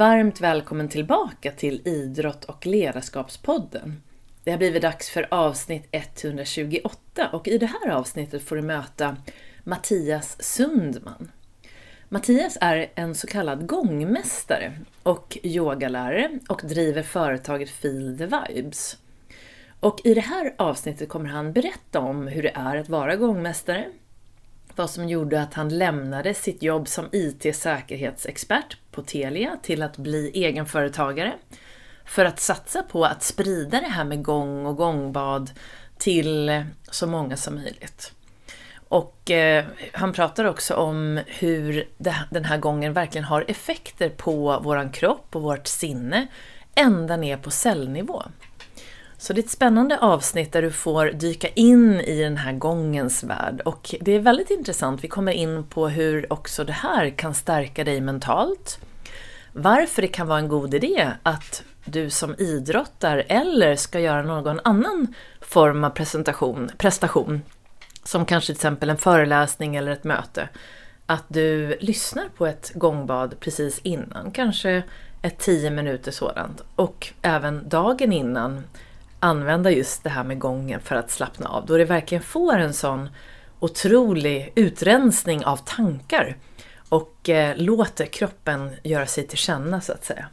Varmt välkommen tillbaka till Idrott och ledarskapspodden. Det har blivit dags för avsnitt 128 och i det här avsnittet får du möta Mattias Sundman. Mattias är en så kallad gångmästare och yogalärare och driver företaget Feel the Vibes. Och i det här avsnittet kommer han berätta om hur det är att vara gångmästare, vad som gjorde att han lämnade sitt jobb som IT-säkerhetsexpert på Telia till att bli egenföretagare för att satsa på att sprida det här med gång och gångbad till så många som möjligt. Och eh, han pratar också om hur det, den här gången verkligen har effekter på våran kropp och vårt sinne ända ner på cellnivå. Så det är ett spännande avsnitt där du får dyka in i den här gångens värld. Och det är väldigt intressant. Vi kommer in på hur också det här kan stärka dig mentalt. Varför det kan vara en god idé att du som idrottar eller ska göra någon annan form av presentation, prestation, som kanske till exempel en föreläsning eller ett möte, att du lyssnar på ett gångbad precis innan, kanske ett 10 minuter sådant. Och även dagen innan använda just det här med gången för att slappna av, då det verkligen får en sån otrolig utrensning av tankar och eh, låter kroppen göra sig till känna så att säga.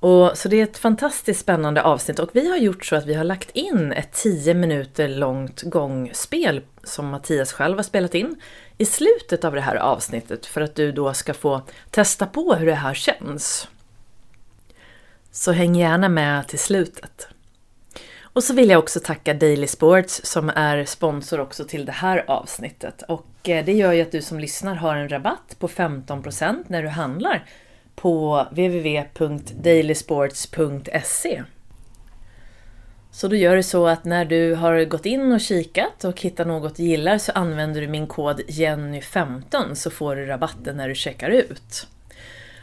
Och, så det är ett fantastiskt spännande avsnitt och vi har gjort så att vi har lagt in ett 10 minuter långt gångspel som Mattias själv har spelat in i slutet av det här avsnittet för att du då ska få testa på hur det här känns. Så häng gärna med till slutet. Och så vill jag också tacka Daily Sports som är sponsor också till det här avsnittet. Och eh, det gör ju att du som lyssnar har en rabatt på 15% när du handlar på www.dailysports.se. Så då gör du så att när du har gått in och kikat och hittat något du gillar så använder du min kod Jenny15 så får du rabatten när du checkar ut.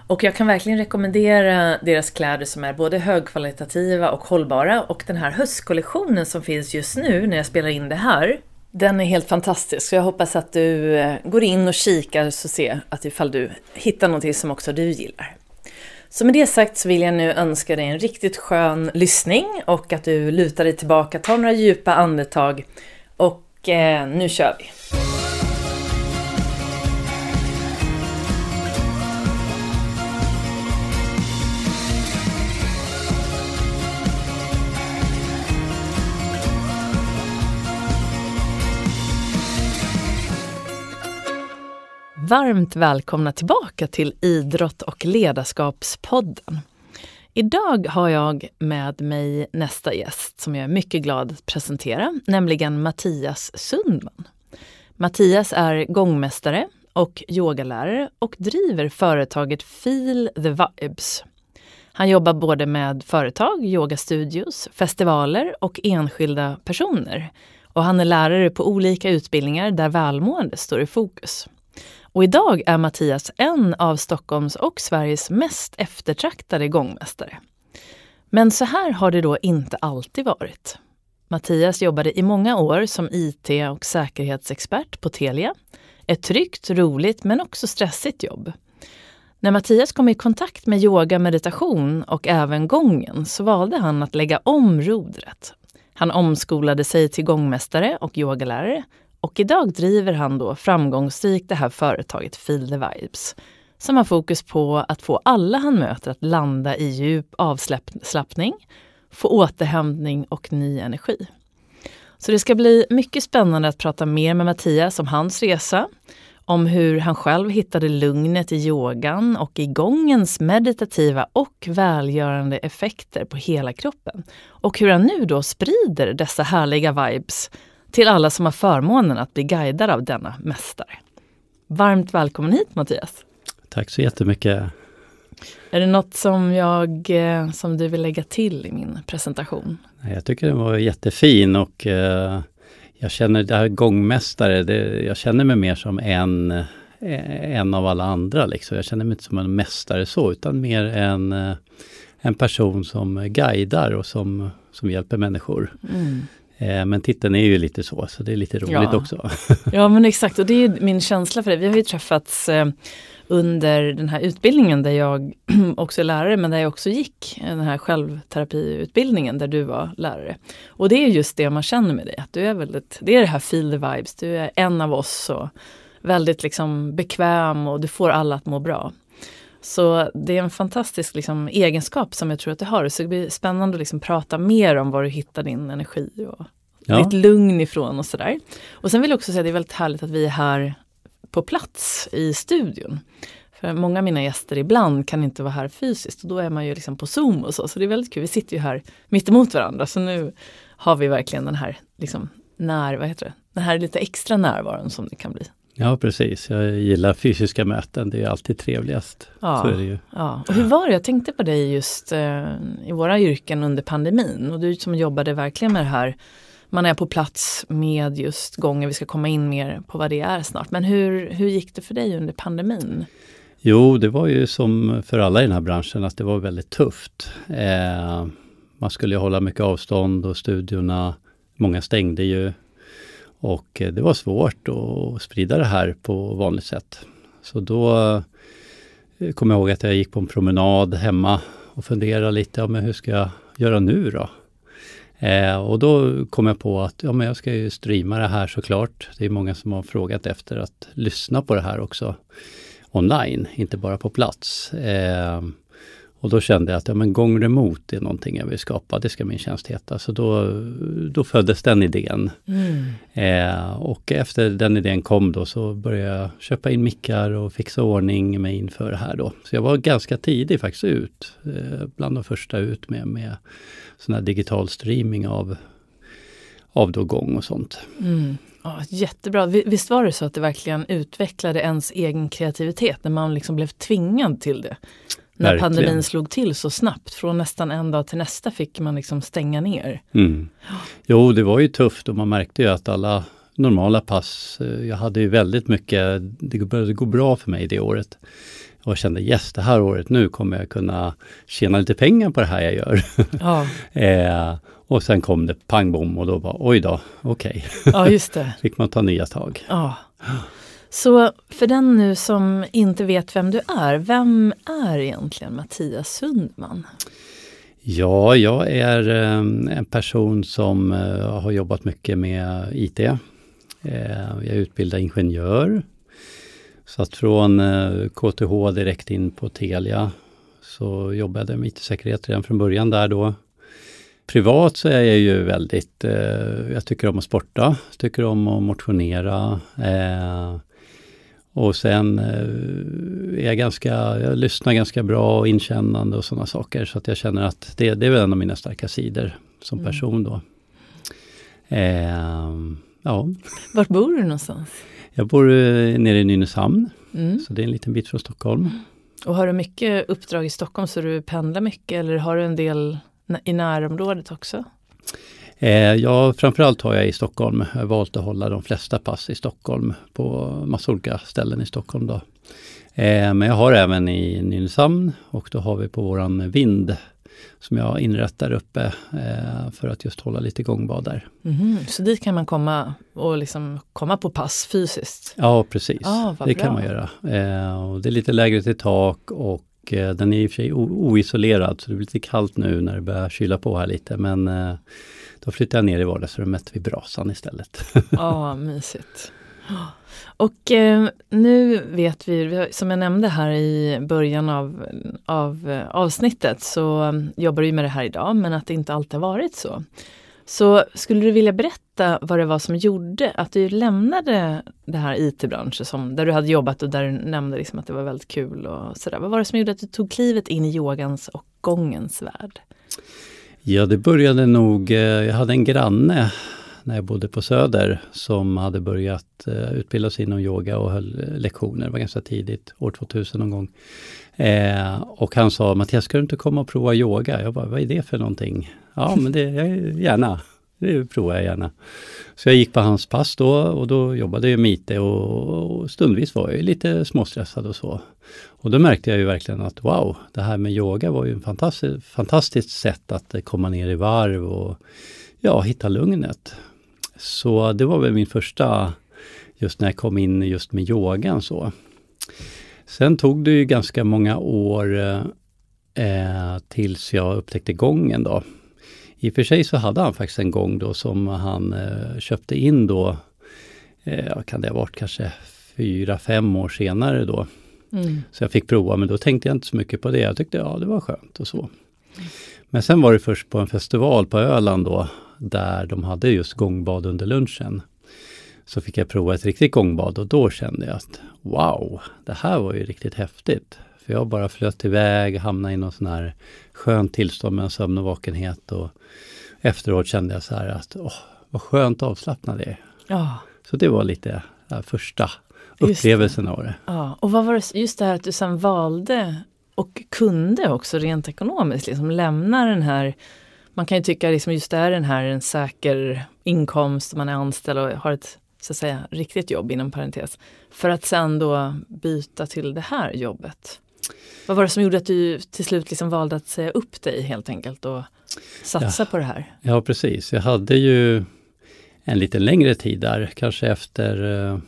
Och jag kan verkligen rekommendera deras kläder som är både högkvalitativa och hållbara och den här höstkollektionen som finns just nu när jag spelar in det här den är helt fantastisk, så jag hoppas att du eh, går in och kikar så se att ifall du hittar någonting som också du gillar. Så med det sagt så vill jag nu önska dig en riktigt skön lyssning och att du lutar dig tillbaka, tar några djupa andetag och eh, nu kör vi! Varmt välkomna tillbaka till Idrott och ledarskapspodden. Idag har jag med mig nästa gäst som jag är mycket glad att presentera, nämligen Mattias Sundman. Mattias är gångmästare och yogalärare och driver företaget Feel the Vibes. Han jobbar både med företag, yogastudios, festivaler och enskilda personer. Och han är lärare på olika utbildningar där välmående står i fokus. Och idag är Mattias en av Stockholms och Sveriges mest eftertraktade gångmästare. Men så här har det då inte alltid varit. Mattias jobbade i många år som IT och säkerhetsexpert på Telia. Ett tryggt, roligt men också stressigt jobb. När Mattias kom i kontakt med yoga, meditation och även gången så valde han att lägga om rodret. Han omskolade sig till gångmästare och yogalärare och idag driver han då framgångsrikt det här företaget Feel the Vibes som har fokus på att få alla han möter att landa i djup avslappning, få återhämtning och ny energi. Så det ska bli mycket spännande att prata mer med Mattias om hans resa, om hur han själv hittade lugnet i yogan och i gångens meditativa och välgörande effekter på hela kroppen. Och hur han nu då sprider dessa härliga vibes till alla som har förmånen att bli guidade av denna mästare. Varmt välkommen hit Mattias! Tack så jättemycket! Är det något som, jag, eh, som du vill lägga till i min presentation? Jag tycker den var jättefin och eh, jag känner det här gångmästare, det, jag känner mig mer som en, eh, en av alla andra. Liksom. Jag känner mig inte som en mästare så, utan mer en, en person som guidar och som, som hjälper människor. Mm. Eh, men titeln är ju lite så, så det är lite roligt ja. också. ja men exakt, och det är min känsla för det. Vi har ju träffats eh, under den här utbildningen där jag också är lärare, men där jag också gick den här självterapiutbildningen där du var lärare. Och det är just det man känner med dig, att du är väldigt, det är det här feel the vibes, du är en av oss och väldigt liksom bekväm och du får alla att må bra. Så det är en fantastisk liksom, egenskap som jag tror att du har. Så det blir spännande att liksom prata mer om var du hittar din energi och ja. ditt lugn ifrån och sådär. Och sen vill jag också säga att det är väldigt härligt att vi är här på plats i studion. För många av mina gäster ibland kan inte vara här fysiskt och då är man ju liksom på Zoom och så. Så det är väldigt kul. Vi sitter ju här mitt emot varandra så nu har vi verkligen den här liksom när, vad heter det? Den här lite extra närvaron som det kan bli. Ja precis, jag gillar fysiska möten, det är alltid trevligast. Ja, så är det ju. ja. Och hur var det, jag tänkte på dig just eh, i våra yrken under pandemin och du som jobbade verkligen med det här man är på plats med just gången, vi ska komma in mer på vad det är snart. Men hur, hur gick det för dig under pandemin? Jo, det var ju som för alla i den här branschen att det var väldigt tufft. Eh, man skulle hålla mycket avstånd och studiorna, många stängde ju. Och eh, det var svårt att sprida det här på vanligt sätt. Så då eh, kom jag ihåg att jag gick på en promenad hemma och funderade lite, ja, men hur ska jag göra nu då? Eh, och då kom jag på att ja, men jag ska ju streama det här såklart. Det är många som har frågat efter att lyssna på det här också online, inte bara på plats. Eh, och då kände jag att ja, men gång remot är någonting jag vill skapa, det ska min tjänst heta. Så då, då föddes den idén. Mm. Eh, och efter den idén kom då så började jag köpa in mickar och fixa ordning med inför det här då. Så jag var ganska tidig faktiskt ut, eh, bland de första ut med, med sån här digital streaming av, av då gång och sånt. Mm. Ja, jättebra. Visst var det så att det verkligen utvecklade ens egen kreativitet när man liksom blev tvingad till det? När verkligen. pandemin slog till så snabbt, från nästan en dag till nästa fick man liksom stänga ner. Mm. Jo, det var ju tufft och man märkte ju att alla normala pass, eh, jag hade ju väldigt mycket, det började gå bra för mig det året och kände yes, det här året nu kommer jag kunna tjäna lite pengar på det här jag gör. Ja. eh, och sen kom det pang bom och då var oj då, okej. Okay. Ja, just det. Fick man ta nya tag. Ja. Så för den nu som inte vet vem du är, vem är egentligen Mattias Sundman? Ja, jag är ehm, en person som eh, har jobbat mycket med IT. Eh, jag är utbildad ingenjör så att från eh, KTH direkt in på Telia så jobbade jag med IT-säkerhet redan från början där då. Privat så är jag ju väldigt, jag tycker om att sporta, tycker om att motionera. Och sen eh, är jag ganska, jag lyssnar ganska bra och inkännande och sådana saker. Så att jag känner att det, det är väl en av mina starka sidor som mm. person då. Eh, ja. Vart bor du någonstans? Jag bor eh, nere i Nynäshamn, mm. så det är en liten bit från Stockholm. Och har du mycket uppdrag i Stockholm så du pendlar mycket eller har du en del i närområdet också? Eh, ja, framförallt har jag i Stockholm. Jag har valt att hålla de flesta pass i Stockholm på massa olika ställen i Stockholm. Då. Eh, men jag har även i Nynäshamn och då har vi på våran vind som jag inrättar uppe eh, för att just hålla lite gångbad där. Mm, så dit kan man komma och liksom komma på pass fysiskt? Ja precis, ah, det bra. kan man göra. Och det är lite lägre till tak och den är i och för sig oisolerad så det blir lite kallt nu när det börjar kyla på här lite men då flyttar jag ner i vardagsrummet vid brasan istället. Ja, oh, mysigt. Och eh, nu vet vi, som jag nämnde här i början av, av eh, avsnittet, så jobbar du med det här idag, men att det inte alltid har varit så. Så skulle du vilja berätta vad det var som gjorde att du lämnade det här IT-branschen, som, där du hade jobbat och där du nämnde liksom att det var väldigt kul och sådär. Vad var det som gjorde att du tog klivet in i yogans och gångens värld? Ja, det började nog, eh, jag hade en granne när jag bodde på Söder som hade börjat eh, utbilda sig inom yoga och höll eh, lektioner. Det var ganska tidigt, år 2000 någon gång. Eh, och han sa, Mattias ska du inte komma och prova yoga? Jag bara, vad är det för någonting? Ja, men det, jag, gärna. Det provar jag gärna. Så jag gick på hans pass då och då jobbade jag med IT och, och stundvis var jag lite småstressad och så. Och då märkte jag ju verkligen att wow, det här med yoga var ju ett fantastiskt, fantastiskt sätt att komma ner i varv och ja, hitta lugnet. Så det var väl min första, just när jag kom in just med yogan så. Sen tog det ju ganska många år eh, eh tills jag upptäckte gången då. I och för sig så hade han faktiskt en gång då som han eh, köpte in då, eh, kan det ha varit kanske fyra, fem år senare då. Mm. Så jag fick prova, men då tänkte jag inte så mycket på det. Jag tyckte ja, det var skönt och så. Men sen var det först på en festival på Öland då, där de hade just gångbad under lunchen. Så fick jag prova ett riktigt gångbad och då kände jag att wow, det här var ju riktigt häftigt. För jag bara flöt iväg, hamnade i någon sån här skönt tillstånd med sömn och vakenhet. Och efteråt kände jag så här att åh, vad skönt avslappnad det är. Ja. Så det var lite första upplevelsen av det. Ja. Och vad var det, just det här att du sen valde och kunde också rent ekonomiskt liksom lämna den här man kan ju tycka liksom just det är den här en säker inkomst, man är anställd och har ett så att säga riktigt jobb inom parentes. För att sen då byta till det här jobbet. Vad var det som gjorde att du till slut liksom valde att säga upp dig helt enkelt och satsa ja. på det här? Ja precis, jag hade ju en lite längre tid där, kanske efter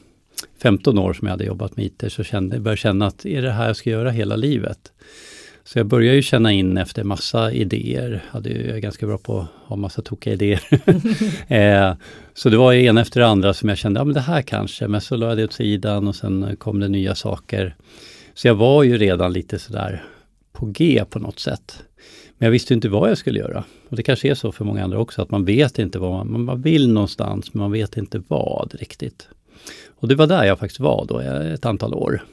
15 eh, år som jag hade jobbat med IT, så kände, började jag känna att är det här jag ska göra hela livet? Så jag började ju känna in efter massa idéer. Hade ju, jag är ganska bra på att ha massa tokiga idéer. eh, så det var en efter det andra som jag kände, ja men det här kanske, men så la jag det åt sidan och sen kom det nya saker. Så jag var ju redan lite sådär på G på något sätt. Men jag visste inte vad jag skulle göra. Och det kanske är så för många andra också, att man vet inte vad man, man vill någonstans, men man vet inte vad riktigt. Och det var där jag faktiskt var då, ett antal år.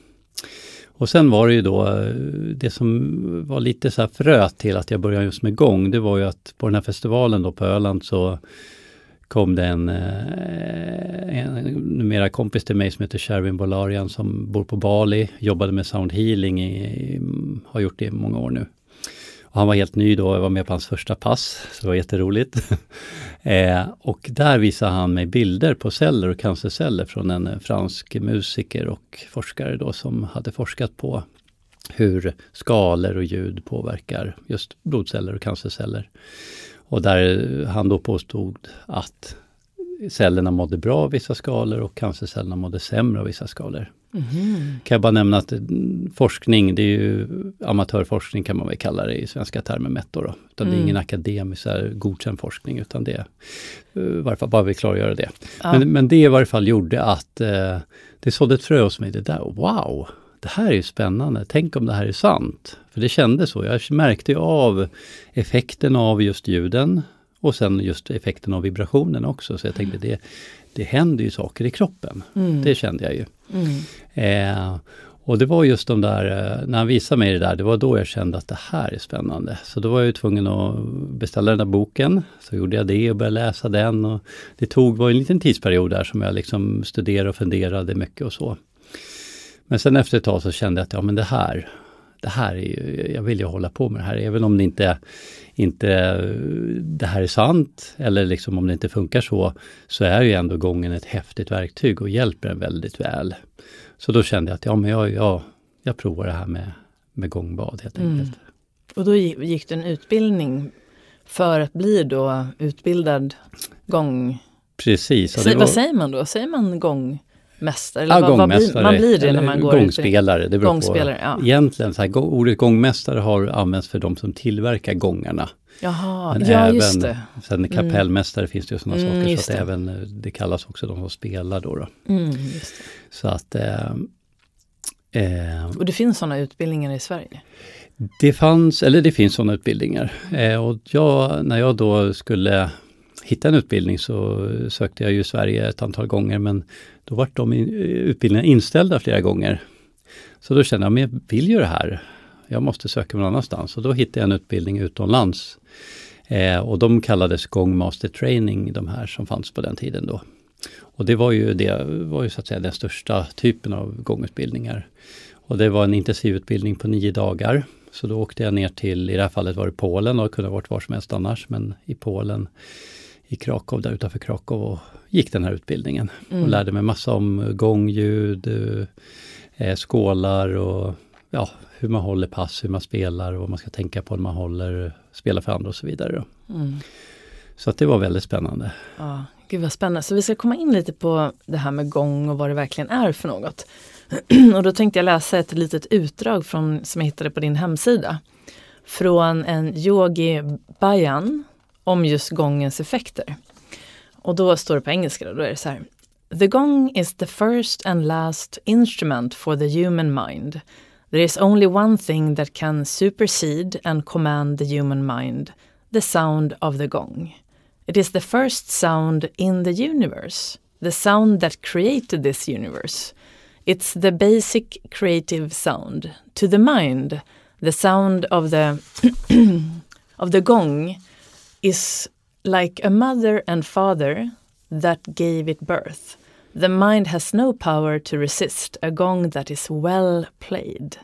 Och sen var det ju då, det som var lite så här fröet till att jag började just med gång, det var ju att på den här festivalen då på Öland så kom det en, eh, en numera kompis till mig som heter Sherwin Bolarian som bor på Bali, jobbade med sound healing, i, har gjort det i många år nu. Och han var helt ny då, jag var med på hans första pass, så det var jätteroligt. eh, och där visade han mig bilder på celler och cancerceller från en fransk musiker och forskare då som hade forskat på hur skalor och ljud påverkar just blodceller och cancerceller. Och där han då påstod att cellerna mådde bra av vissa skalor och cancercellerna mådde sämre av vissa skalor. Mm. Kan jag bara nämna att forskning, det är ju amatörforskning kan man väl kalla det i svenska termer mätt då. då. Utan mm. det är ingen mm. akademisk godkänd forskning utan det, uh, varför, bara vill klargöra det. Ja. Men, men det i varje fall gjorde att uh, det sådde ett frö hos mig, det där, wow! Det här är ju spännande, tänk om det här är sant. För det kändes så, jag märkte ju av effekten av just ljuden och sen just effekten av vibrationen också. Så jag tänkte det, det händer ju saker i kroppen. Mm. Det kände jag ju. Mm. Eh, och det var just de där, eh, när han visade mig det där, det var då jag kände att det här är spännande. Så då var jag tvungen att beställa den där boken. Så gjorde jag det och började läsa den. Och det tog, var en liten tidsperiod där som jag liksom studerade och funderade mycket och så. Men sen efter ett tag så kände jag att ja men det här, det här är jag vill ju hålla på med det här, även om det inte, inte det här är sant, eller liksom om det inte funkar så, så är ju ändå gången ett häftigt verktyg och hjälper en väldigt väl. Så då kände jag att ja, men jag, jag, jag provar det här med, med gångbad helt mm. enkelt. Och då gick du en utbildning för att bli då utbildad gång... Precis. Var... Vad säger man då? Säger man gång mästare? Eller ja, vad, gångmästare. Vad blir, man blir det när man går Gångspelare, det beror gångspelare, på. Ja. Egentligen, så här, ordet gångmästare har använts för de som tillverkar gångarna. Jaha, Men ja även, just det. Sen mm. kapellmästare mm. finns det ju sådana mm, saker, så att det. även, eh, det kallas också de som spelar då. då. Mm, så att... Eh, eh, och det finns sådana utbildningar i Sverige? Det fanns, eller det finns sådana utbildningar. Eh, och jag, när jag då skulle hitta en utbildning så sökte jag ju Sverige ett antal gånger men då vart de eh, utbildningarna inställda flera gånger. Så då kände jag, men jag vill ju det här. Jag måste söka någon annanstans och då hittade jag en utbildning utomlands. Eh, och de kallades Gångmaster Training, de här som fanns på den tiden då. Och det var ju, det var ju så att säga den största typen av gångutbildningar. Och det var en intensivutbildning på nio dagar. Så då åkte jag ner till, i det här fallet var det Polen och det kunde ha varit var som helst annars, men i Polen i Krakow, där utanför Krakow och gick den här utbildningen. Mm. Och lärde mig massa om gångljud, eh, skålar och ja, hur man håller pass, hur man spelar och vad man ska tänka på när man håller, spelar för andra och så vidare. Mm. Så att det var väldigt spännande. Ja, Gud vad spännande. Så vi ska komma in lite på det här med gång och vad det verkligen är för något. och då tänkte jag läsa ett litet utdrag från, som jag hittade på din hemsida. Från en yogi bayan om just gångens effekter. Och då står det på engelska, då, då är det så här. The gong is the first and last instrument for the human mind. There is only one thing that can supersede and command the human mind, the sound of the gong. It is the first sound in the universe, the sound that created this universe. It's the basic creative sound. To the mind, the sound of the of the gong is like a mother and father that gave it birth. The mind has no power to resist a gong that is well played.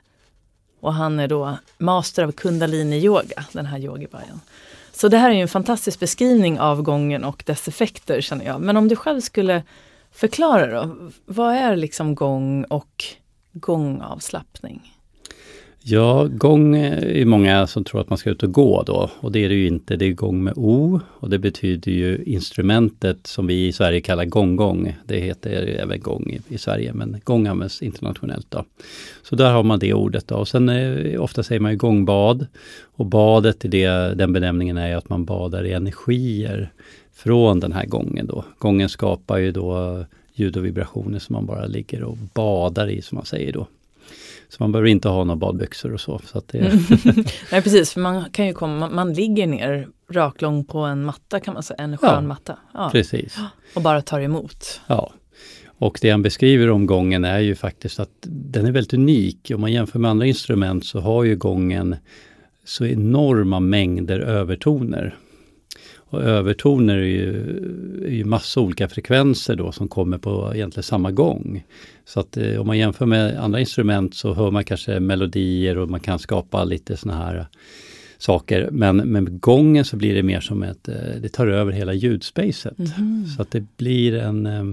Och han är då master av kundalini yoga, den här yogibajan. Så det här är ju en fantastisk beskrivning av gången och dess effekter känner jag. Men om du själv skulle förklara då, vad är liksom gång och gångavslappning? Ja, gång eh, är många som tror att man ska ut och gå då och det är det ju inte. Det är gång med O och det betyder ju instrumentet som vi i Sverige kallar gonggong. Det heter även gång i, i, Sverige men gång används internationellt. Då. Så där har man det ordet. Då. Och sen är, ofta säger man ju gångbad och badet i det, den benämningen är att man badar i energier från den här gången då. Gången skapar ju då ljud och vibrationer som man bara ligger och badar i som man säger då. Så man behöver inte ha några badbyxor och så. så det... Nej precis, för man kan ju komma, man, man ligger ner raklång på en matta kan man säga, en skön ja, matta. Ja. Precis. Och bara tar emot. Ja. Och det han beskriver om gången är ju faktiskt att den är väldigt unik. Om man jämför med andra instrument så har ju gången så enorma mängder övertoner. Och övertoner är ju, är ju massa olika frekvenser då som kommer på egentligen samma gång. Så att eh, om man jämför med andra instrument så hör man kanske melodier och man kan skapa lite såna här saker. Men med gången så blir det mer som ett, eh, det tar över hela ljudspacet. Mm. Så att det blir en eh,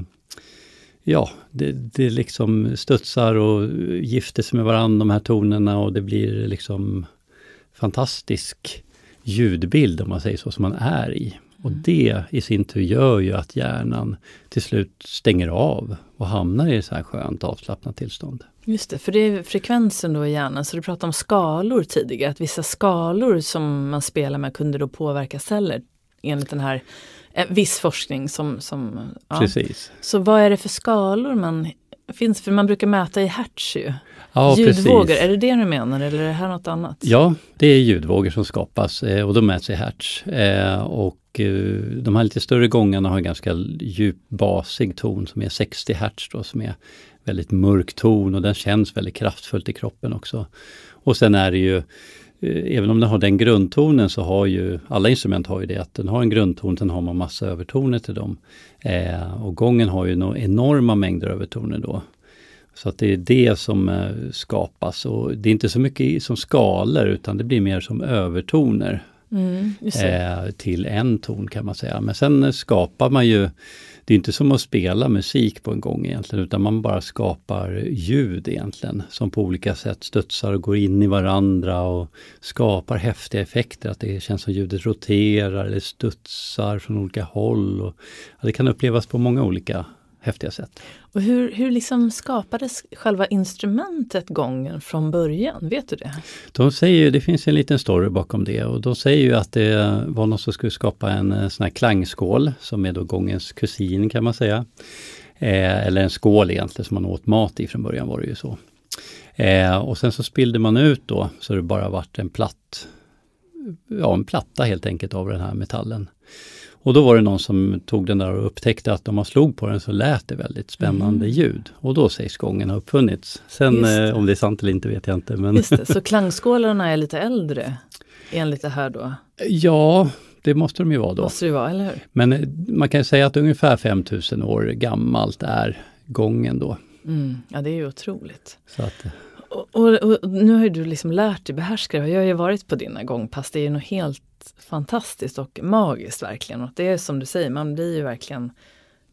Ja, det, det liksom studsar och gifter sig med varandra de här tonerna och det blir liksom fantastisk ljudbild om man säger så, som man är i. Och mm. det i sin tur gör ju att hjärnan till slut stänger av och hamnar i ett så här skönt avslappnat tillstånd. Just det, för det är frekvensen då i hjärnan. Så du pratade om skalor tidigare, att vissa skalor som man spelar med kunde då påverka celler enligt den här eh, viss forskning som... som ja. Precis. Så vad är det för skalor man finns? För man brukar mäta i hertz ju. Ja, ljudvågor, precis. är det det du menar eller är det här något annat? Ja, det är ljudvågor som skapas eh, och de mäts i hertz. Eh, och eh, de här lite större gångarna har en ganska djup basig ton som är 60 hertz då, som är väldigt mörk ton och den känns väldigt kraftfullt i kroppen också. Och sen är det ju Eh, även om den har den grundtonen så har ju alla instrument har ju det att den har en grundton, sen har man massa övertoner till dem. Eh, och gången har ju no enorma mängder övertoner då. Så att det är det som eh, skapas och det är inte så mycket som skalor utan det blir mer som övertoner. Mm, eh, till en ton kan man säga. Men sen skapar man ju, det är inte som att spela musik på en gång egentligen utan man bara skapar ljud egentligen som på olika sätt studsar och går in i varandra och skapar häftiga effekter. Att det känns som ljudet roterar eller studsar från olika håll. Och, ja, det kan upplevas på många olika häftiga sätt. Och hur, hur liksom skapades själva instrumentet gången från början? Vet du det? De säger, det finns en liten story bakom det och de säger ju att det var någon som skulle skapa en eh, sån här klangskål som är då gångens kusin kan man säga. Eh, eller en skål egentligen som man åt mat i från början var det ju så. Eh, och sen så spillde man ut då så det bara vart en platt, ja en platta helt enkelt av den här metallen. Och då var det någon som tog den där och upptäckte att om man slog på den så lät det väldigt spännande mm. ljud. Och då sägs gången ha uppfunnits. Sen eh, om det är sant eller inte vet jag inte. Men Just det. Så klangskålarna är lite äldre enligt det här då? Ja, det måste de ju vara då. Måste det vara, eller hur? Men eh, man kan säga att ungefär 5000 år gammalt är gången då. Mm. Ja, det är ju otroligt. Så att, eh, och, och, och, nu har ju du liksom lärt dig behärska det. Jag har ju varit på dina gångpass. Det är ju något helt fantastiskt och magiskt verkligen. Och det är som du säger, man blir ju verkligen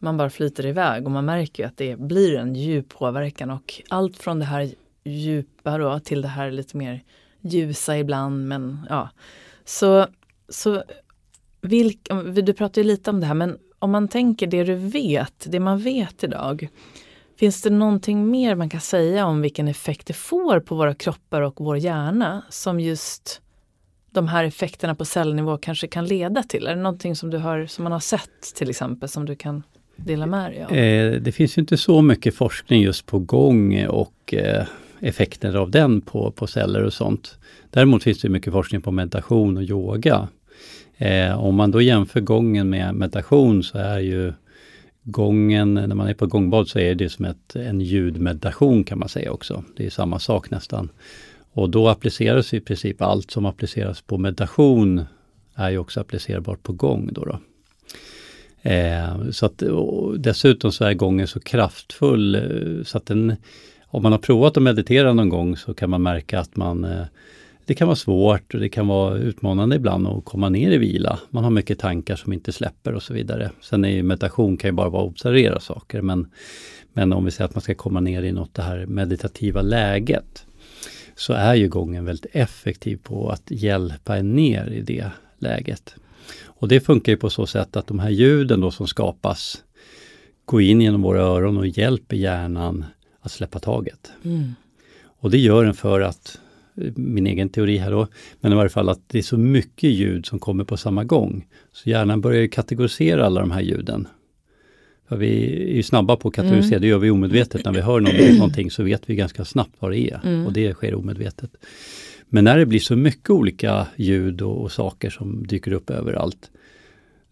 man bara flyter iväg och man märker ju att det blir en djup påverkan och allt från det här djupa då till det här lite mer ljusa ibland men ja. Så, så vilk, du pratar ju lite om det här men om man tänker det du vet, det man vet idag. Finns det någonting mer man kan säga om vilken effekt det får på våra kroppar och vår hjärna som just de här effekterna på cellnivå kanske kan leda till? Är det någonting som, du har, som man har sett till exempel som du kan dela med dig av? Eh, det finns ju inte så mycket forskning just på gång och eh, effekter av den på, på celler och sånt. Däremot finns det mycket forskning på meditation och yoga. Eh, om man då jämför gången med meditation så är ju gången, när man är på gångbad så är det som ett, en ljudmeditation kan man säga också. Det är samma sak nästan. Och då appliceras i princip allt som appliceras på meditation är ju också applicerbart på gång. Då, då. Eh, så att, dessutom så är gången så kraftfull eh, så att den, om man har provat att meditera någon gång så kan man märka att man eh, det kan vara svårt och det kan vara utmanande ibland att komma ner i vila. Man har mycket tankar som inte släpper och så vidare. Sen är ju meditation kan ju bara vara att observera saker men, men om vi säger att man ska komma ner i något det här meditativa läget så är ju gången väldigt effektiv på att hjälpa en ner i det läget. Och det funkar ju på så sätt att de här ljuden då som skapas går in genom våra öron och hjälper hjärnan att släppa taget. Mm. Och det gör den för att, min egen teori här då, men i varje fall att det är så mycket ljud som kommer på samma gång. Så hjärnan börjar kategorisera alla de här ljuden. För vi är ju snabba på att kategorisera, mm. det gör vi omedvetet. När vi hör någonting så vet vi ganska snabbt vad det är mm. och det sker omedvetet. Men när det blir så mycket olika ljud och, och, saker som dyker upp överallt,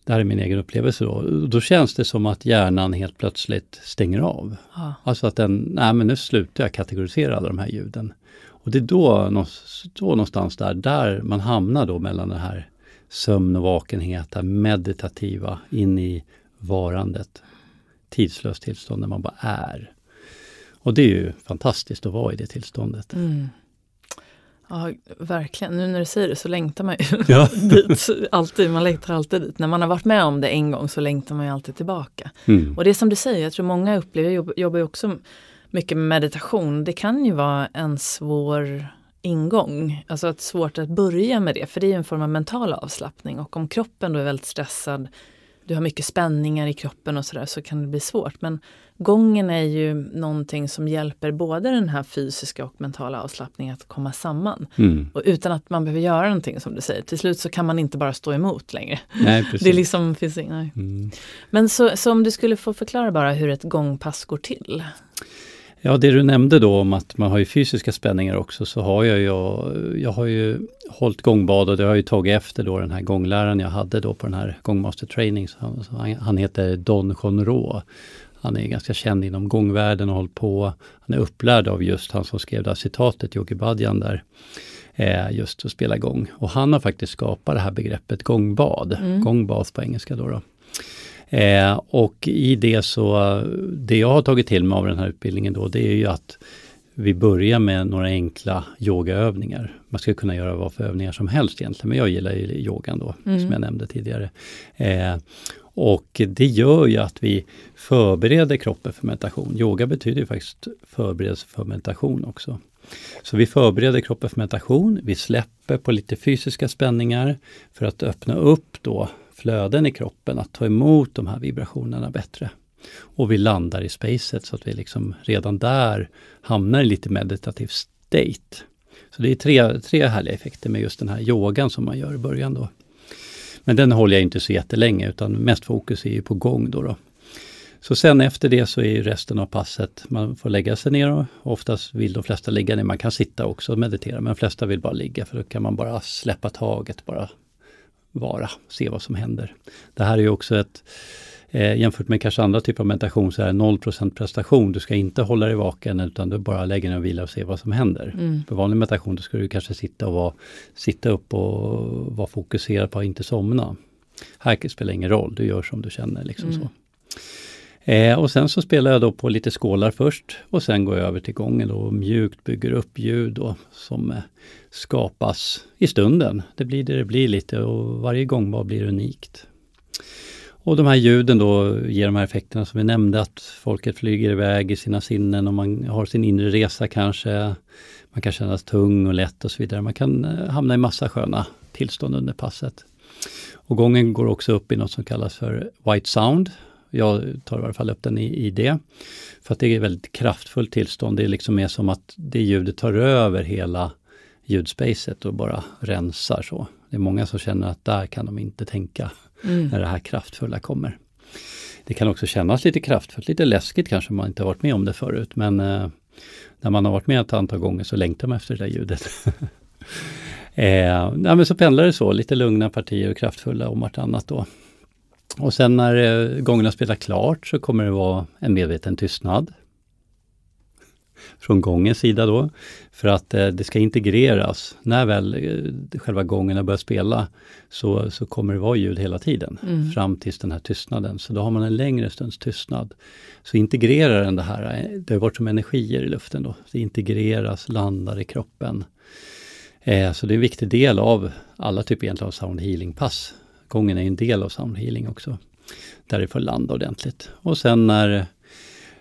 det här är min egen upplevelse då, då känns det som att hjärnan helt plötsligt stänger av. Ah. Alltså att den, nej men nu slutar jag kategorisera alla de här ljuden. Och det är då, då någonstans där, där man hamnar då mellan det här sömn och vakenhet, det meditativa, in i varandet. Tidslöst tillstånd där man bara är. Och det är ju fantastiskt att vara i det tillståndet. Mm. Ja, verkligen. Nu när du säger det så längtar man ju ja. dit. Alltid, man längtar alltid dit. När man har varit med om det en gång så längtar man ju alltid tillbaka. Mm. Och det är som du säger, jag tror många upplever, jag jobbar ju också mycket med meditation. Det kan ju vara en svår ingång. Alltså att svårt att börja med det, för det är en form av mental avslappning. Och om kroppen då är väldigt stressad, du har mycket spänningar i kroppen och sådär, så kan det bli svårt. Men gången är ju någonting som hjälper både den här fysiska och mentala avslappningen att komma samman. Mm. Och utan att man behöver göra någonting som du säger. Till slut så kan man inte bara stå emot längre. Nej, precis. Det liksom finns nej. Mm. Men så, så om du skulle få förklara bara hur ett gångpass går till? Ja, det du nämnde då om att man har ju fysiska spänningar också, så har jag ju, jag har ju hållit gångbad och det har jag ju tagit efter då den här gångläraren jag hade då på den här gångmaster training. Han, han heter Don Conro. Han är ganska känd inom gångvärlden och hållit på. Han är upplärd av just han som skrev det här citatet, Yogi Badjan där. Eh, just att spela gång. Och han har faktiskt skapat det här begreppet gångbad, mm. gångbad på engelska då. då. Eh, och i det så, det jag har tagit till mig av den här utbildningen då, det är ju att vi börjar med några enkla yogaövningar. Man ska kunna göra vad för övningar som helst egentligen, men jag gillar ju yogan då, mm. som jag nämnde tidigare. Eh, och det gör ju att vi förbereder kroppen för meditation. Yoga betyder ju faktiskt förberedelse för meditation också. Så vi förbereder kroppen för meditation, vi släpper på lite fysiska spänningar för att öppna upp då flöden i kroppen, att ta emot de här vibrationerna bättre. Och vi landar i spacet så att vi liksom redan där hamnar i lite meditativ state. Så det är tre, tre härliga effekter med just den här yogan som man gör i början då. Men den håller jag inte så jättelänge utan mest fokus är ju på gång då. då. Så sen efter det så är resten av passet, man får lägga sig ner och oftast vill de flesta ligga ner. Man kan sitta också och meditera men de flesta vill bara ligga för då kan man bara släppa taget, bara vara, se vad som händer. Det här är ju också ett eh, jämfört med kanske andra typer av meditation så är det 0% prestation. Du ska inte hålla dig vaken utan du bara lägger dig och vilar och ser vad som händer. Mm. För vanlig meditation då ska du kanske sitta, och vara, sitta upp och vara fokuserad på att inte somna. Här spelar ingen roll, du gör som du känner. liksom mm. så. Eh, och sen så spelar jag då på lite skålar först och sen går jag över till gången och mjukt bygger upp ljud då, som eh, skapas i stunden. Det blir det det blir lite och varje gång bara blir unikt. Och de här ljuden då ger de här effekterna som vi nämnde, att folket flyger iväg i sina sinnen och man har sin inre resa kanske. Man kan kännas tung och lätt och så vidare. Man kan eh, hamna i massa sköna tillstånd under passet. Och gången går också upp i något som kallas för White Sound jag tar i alla fall upp den i, i det. För att det är ett väldigt kraftfullt tillstånd. Det är liksom mer som att det ljudet tar över hela ljudspacet och bara rensar så. Det är många som känner att där kan de inte tänka mm. när det här kraftfulla kommer. Det kan också kännas lite kraftfullt, lite läskigt kanske man inte har varit med om det förut men eh, när man har varit med ett antal gånger så längtar man efter det där ljudet. eh, ja, men så pendlar det så, lite lugna partier och kraftfulla om vartannat då. Och sen när eh, gångerna spelar klart så kommer det vara en medveten tystnad från gångens sida då. För att eh, det ska integreras. När väl eh, själva gångerna börjar spela så, så kommer det vara ljud hela tiden mm. fram tills den här tystnaden. Så då har man en längre stunds tystnad. Så integrerar den det här, det har varit som energier i luften då. Det integreras, landar i kroppen. Eh, så det är en viktig del av alla typer egentligen av sound healing-pass. Gången är en del av sound healing också. Där det får landa ordentligt. Och sen när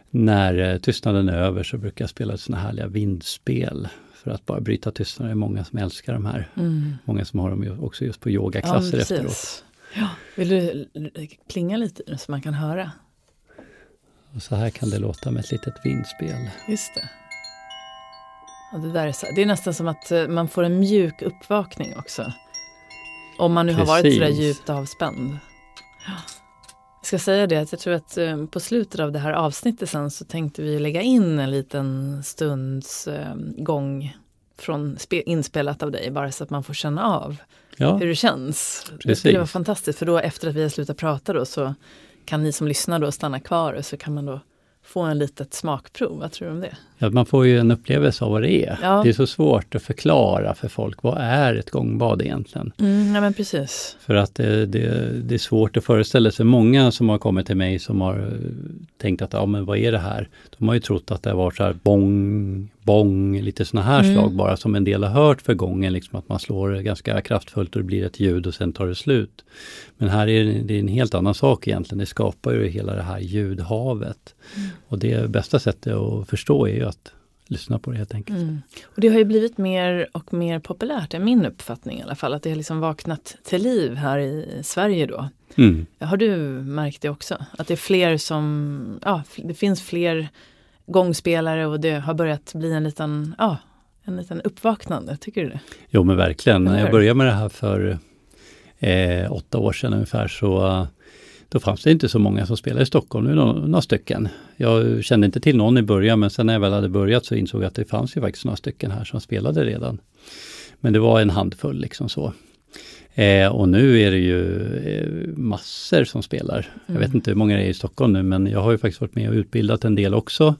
när eh, tystnaden är över så brukar jag spela såna härliga vindspel för att bara bryta tystnaden. Det är många som älskar de här. Mm. Många som har dem också just på yogaklasser ja, efteråt. Ja. Vill du klinga lite så man kan höra? Och så här kan det låta med ett litet vindspel. Just det. Ja, det, där är, så, det är nästan som att eh, man får en mjuk uppvakning också. Om man nu Precis. har varit sådär djupt avspänd. Ja. Jag ska säga det att jag tror att eh, på slutet av det här avsnittet sen så tänkte vi lägga in en liten stunds eh, gång från inspelat av dig, bara så att man får känna av ja. hur det känns. Precis. Det skulle vara fantastiskt, för då efter att vi har slutat prata då så kan ni som lyssnar då stanna kvar och så kan man då få en litet smakprov. Vad tror du om det? Ja, man får ju en upplevelse av vad det är. Ja. Det är så svårt att förklara för folk, vad är ett gångbad egentligen? Mm, ja, men precis. För att det, det, det, är svårt att föreställa sig. Många som har kommit till mig som har eh, tänkt att, ja men vad är det här? De har ju trott att det har varit så här bong, bong, lite sådana här mm. slag bara som en del har hört för gången, liksom att man slår ganska kraftfullt och det blir ett ljud och sen tar det slut. Men här är det, det är en helt annan sak egentligen. Det skapar ju hela det här ljudhavet. Mm. Och det bästa sättet att förstå är ju att lyssna på det helt enkelt. Mm. Och det har ju blivit mer och mer populärt, är min uppfattning i alla fall, att det har liksom vaknat till liv här i Sverige då. Mm. Har du märkt det också? Att det är fler som, ja, det finns fler gångspelare och det har börjat bli en liten, ja, en liten uppvaknande, tycker du det? Jo men verkligen. När jag började med det här för eh, åtta år sedan ungefär så då fanns det inte så många som spelade i Stockholm, nu några, några stycken. Jag kände inte till någon i början men sen när jag väl hade börjat så insåg jag att det fanns ju faktiskt några stycken här som spelade redan. Men det var en handfull liksom så. Eh, och nu är det ju eh, massor som spelar. Mm. Jag vet mm. inte hur många det är i Stockholm nu men jag har ju faktiskt varit med och utbildat en del också.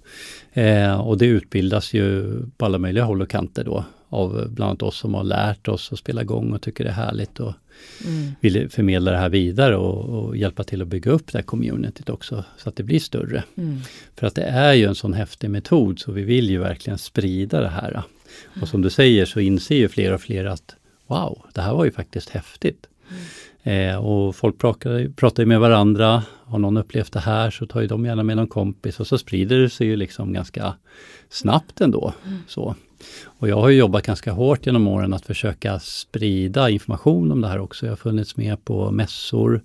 Eh, och det utbildas ju på alla möjliga håll och kanter då av bland annat oss som har lärt oss att spela igång och tycker det är härligt och mm. vill förmedla det här vidare och, och, hjälpa till att bygga upp det här communityt också så att det blir större. Mm. För att det är ju en sån häftig metod så vi vill ju verkligen sprida det här. Och som du säger så inser ju fler och fler att wow, det här var ju faktiskt häftigt. Mm. Eh, och folk pratar, pratar med varandra, har någon upplevt det här så tar ju de gärna med någon kompis och så sprider det sig ju liksom ganska snabbt ändå. Mm. Så. Och jag har jobbat ganska hårt genom åren att försöka sprida information om det här också. Jag har funnits med på mässor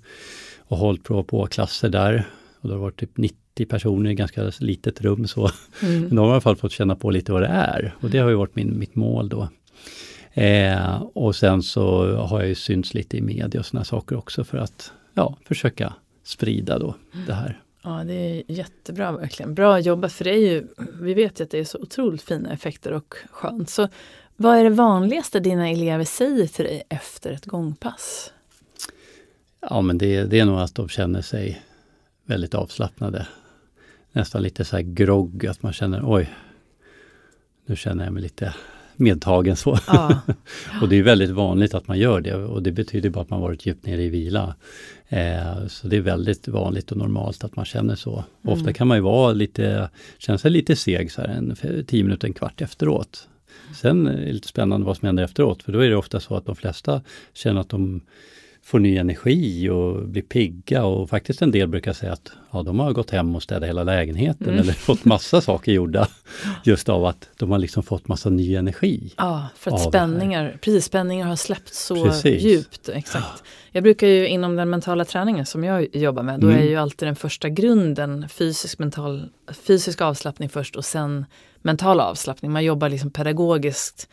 och hållit på, på klasser där. Och det har varit typ 90 personer i ganska litet rum så. Mm. Men de har i alla fall fått känna på lite vad det är. Och det har ju varit min, mitt mål då. Eh, och sen så har jag ju synts lite i media och sådana saker också för att ja, försöka sprida då det här. Ja, det är jättebra verkligen. Bra jobbat, för det är ju, vi vet ju att det är så otroligt fina effekter och skönt. Så vad är det vanligaste dina elever säger till dig efter ett gångpass? Ja, men det, det är nog att de känner sig väldigt avslappnade. Nästan lite så här grogg, att man känner oj, nu känner jag mig lite medtagen så. Ja. och det är väldigt vanligt att man gör det och det betyder bara att man varit djupt nere i vila. Eh, så det är väldigt vanligt och normalt att man känner så. Mm. Ofta kan man ju vara lite, känna sig lite seg så här en tio minuter, en kvart efteråt. Sen är det lite spännande vad som händer efteråt, för då är det ofta så att de flesta känner att de får ny energi och blir pigga och faktiskt en del brukar säga att ja, de har gått hem och städat hela lägenheten mm. eller fått massa saker gjorda. Just av att de har liksom fått massa ny energi. Ja, för att spänningar, precis, spänningar har släppt så precis. djupt. Exakt. Jag brukar ju inom den mentala träningen som jag jobbar med, då mm. är ju alltid den första grunden fysisk, mental, fysisk avslappning först och sen mental avslappning. Man jobbar liksom pedagogiskt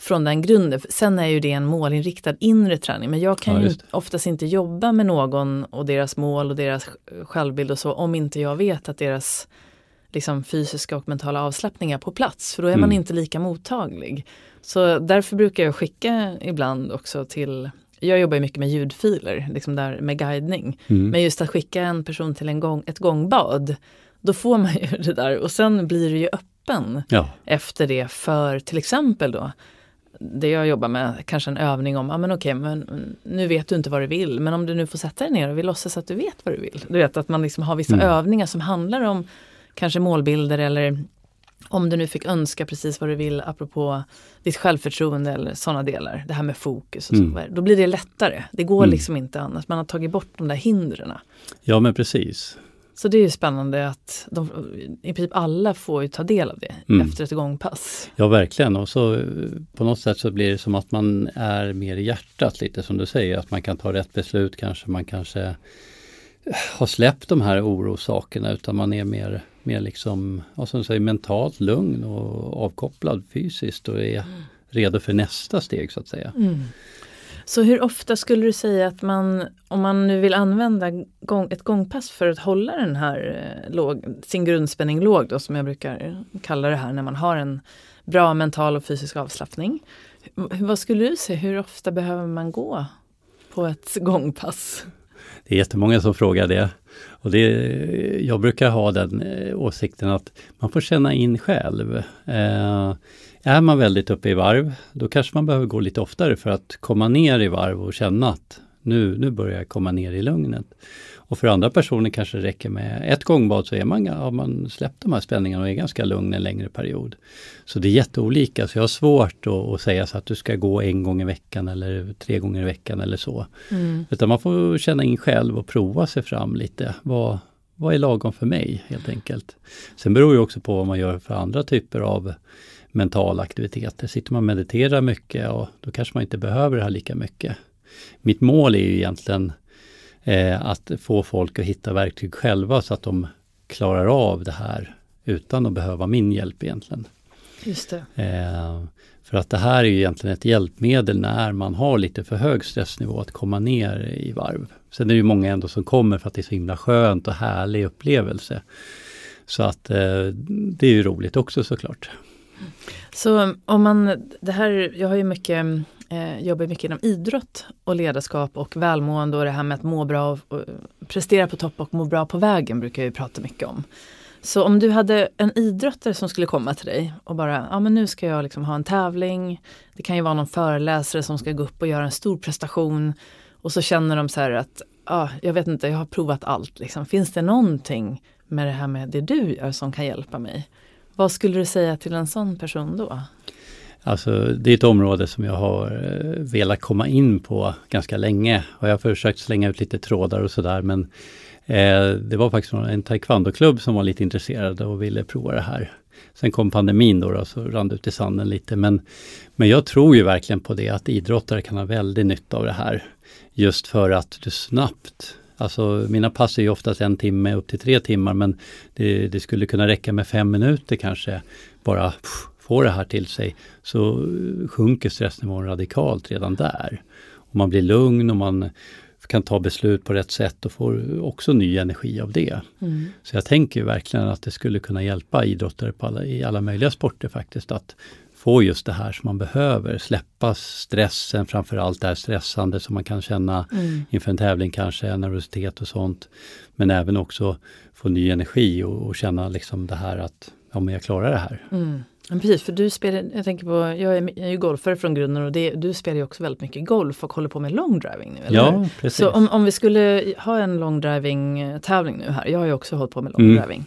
från den grunden. Sen är ju det en målinriktad inre träning, men jag kan ja, ju oftast inte jobba med någon och deras mål och deras självbild och så om inte jag vet att deras liksom, fysiska och mentala avslappning är på plats, för då är mm. man inte lika mottaglig. Så därför brukar jag skicka ibland också till jag jobbar mycket med ljudfiler, liksom där med guidning. Mm. Men just att skicka en person till en gång, ett gångbad, då får man ju det där och sen blir det ju öppen ja. efter det för till exempel då det jag jobbar med, kanske en övning om, ja ah, men okej, men nu vet du inte vad du vill, men om du nu får sätta dig ner och vill låtsas att du vet vad du vill. Du vet att man liksom har vissa mm. övningar som handlar om kanske målbilder eller om du nu fick önska precis vad du vill apropå ditt självförtroende eller sådana delar, det här med fokus och mm. så, då blir det lättare. Det går mm. liksom inte annars, man har tagit bort de där hindren. Ja men precis. Så det är ju spännande att de, i princip alla får ju ta del av det mm. efter ett gångpass. Ja verkligen och så på något sätt så blir det som att man är mer i hjärtat lite som du säger, att man kan ta rätt beslut kanske, man kanske har släppt de här orossakerna utan man är mer, mer liksom, vad som säger, mentalt lugn och avkopplad fysiskt och är mm. redo för nästa steg så att säga. Mm. Så hur ofta skulle du säga att man, om man nu vill använda gång, ett gångpass för att hålla den här eh, låg, sin grundspänning låg då, som jag brukar kalla det här när man har en bra mental och fysisk avslappning. Vad skulle du säga, hur ofta behöver man gå på ett gångpass? Det är jättemånga som frågar det. Och det, jag brukar ha den eh, åsikten att man får känna in själv. Eh, är man väldigt uppe i varv, då kanske man behöver gå lite oftare för att komma ner i varv och känna att nu, nu börjar jag komma ner i lugnet. Och för andra personer kanske det räcker med ett gångbad så är man, har man släppt de här spänningarna och är ganska lugn en längre period. Så det är jätteolika, så jag har svårt att, säga så att du ska gå en gång i veckan eller tre gånger i veckan eller så. Mm. Utan man får känna in själv och prova sig fram lite. Vad, vad är lagom för mig helt enkelt? Sen beror det också på vad man gör för andra typer av mentala aktiviteter. Sitter man och mediterar mycket och då kanske man inte behöver det här lika mycket. Mitt mål är ju egentligen eh, att få folk att hitta verktyg själva så att de klarar av det här utan att behöva min hjälp egentligen. Just. Eh, för att det här är ju egentligen ett hjälpmedel när man har lite för hög stressnivå att komma ner i varv. Sen är det ju många ändå som kommer för att det är så himla skönt och härlig upplevelse. Så att eh, det är ju roligt också såklart. Så om man, det här, jag har ju mycket, eh, jobbar mycket inom idrott och ledarskap och välmående och det här med att må bra och, och prestera på topp och må bra på vägen brukar jag ju prata mycket om. Så om du hade en idrottare som skulle komma till dig och bara, ja men nu ska jag liksom ha en tävling. Det kan ju vara någon föreläsare som ska gå upp och göra en stor prestation. Och så känner de så här att, ja, jag vet inte, jag har provat allt. Liksom. Finns det någonting med det här med det du gör som kan hjälpa mig? Vad skulle du säga till en sån person då? Alltså det är ett område som jag har eh, velat komma in på ganska länge och jag har försökt slänga ut lite trådar och sådär men eh, det var faktiskt en taekwondoklubb som var lite intresserade och ville prova det här. Sen kom pandemin då, då så rann det ut i sanden lite men, men jag tror ju verkligen på det att idrottare kan ha väldigt nytta av det här. Just för att du snabbt Alltså mina pass är ju oftast en timme upp till tre timmar men det, det skulle kunna räcka med fem minuter kanske. Bara pff, få det här till sig så sjunker stressnivån radikalt redan där. Och man blir lugn och man kan ta beslut på rätt sätt och får också ny energi av det. Mm. Så jag tänker verkligen att det skulle kunna hjälpa idrottare alla, i alla möjliga sporter faktiskt att få just det här som man behöver. Släppa stressen, framförallt det här stressande som man kan känna mm. inför en tävling kanske, nervositet och sånt. Men även också få ny energi och, och känna liksom det här att ja, men jag klarar det här. Mm. Men precis, för du spelar, jag tänker på, jag är, jag är ju golfare från grunden och det, du spelar ju också väldigt mycket golf och håller på med long driving nu, eller Ja, precis. Så om, om vi skulle ha en long driving tävling nu här, jag har ju också hållit på med long mm.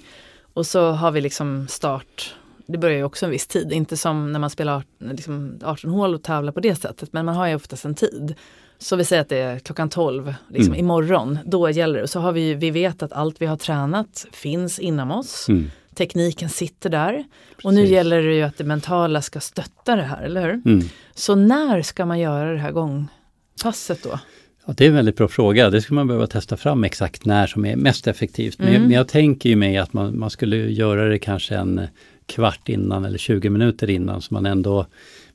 Och så har vi liksom start det börjar ju också en viss tid, inte som när man spelar liksom 18 hål och tävlar på det sättet, men man har ju oftast en tid. Så vi säger att det är klockan 12 liksom, Mm. imorgon, då gäller det. Så har vi, vi vet att allt vi har tränat finns inom oss. Mm. Tekniken sitter där. Och nu Precis. gäller det ju att det mentala ska stötta det här, eller hur? Mm. Så när ska man göra det här gångpasset då? Ja, det är en väldigt bra fråga. Det skulle man behöva testa fram exakt när som är mest effektivt. Men, Mm. men jag tänker ju mig att man, man skulle göra det kanske en kvart innan eller 20 minuter innan så man ändå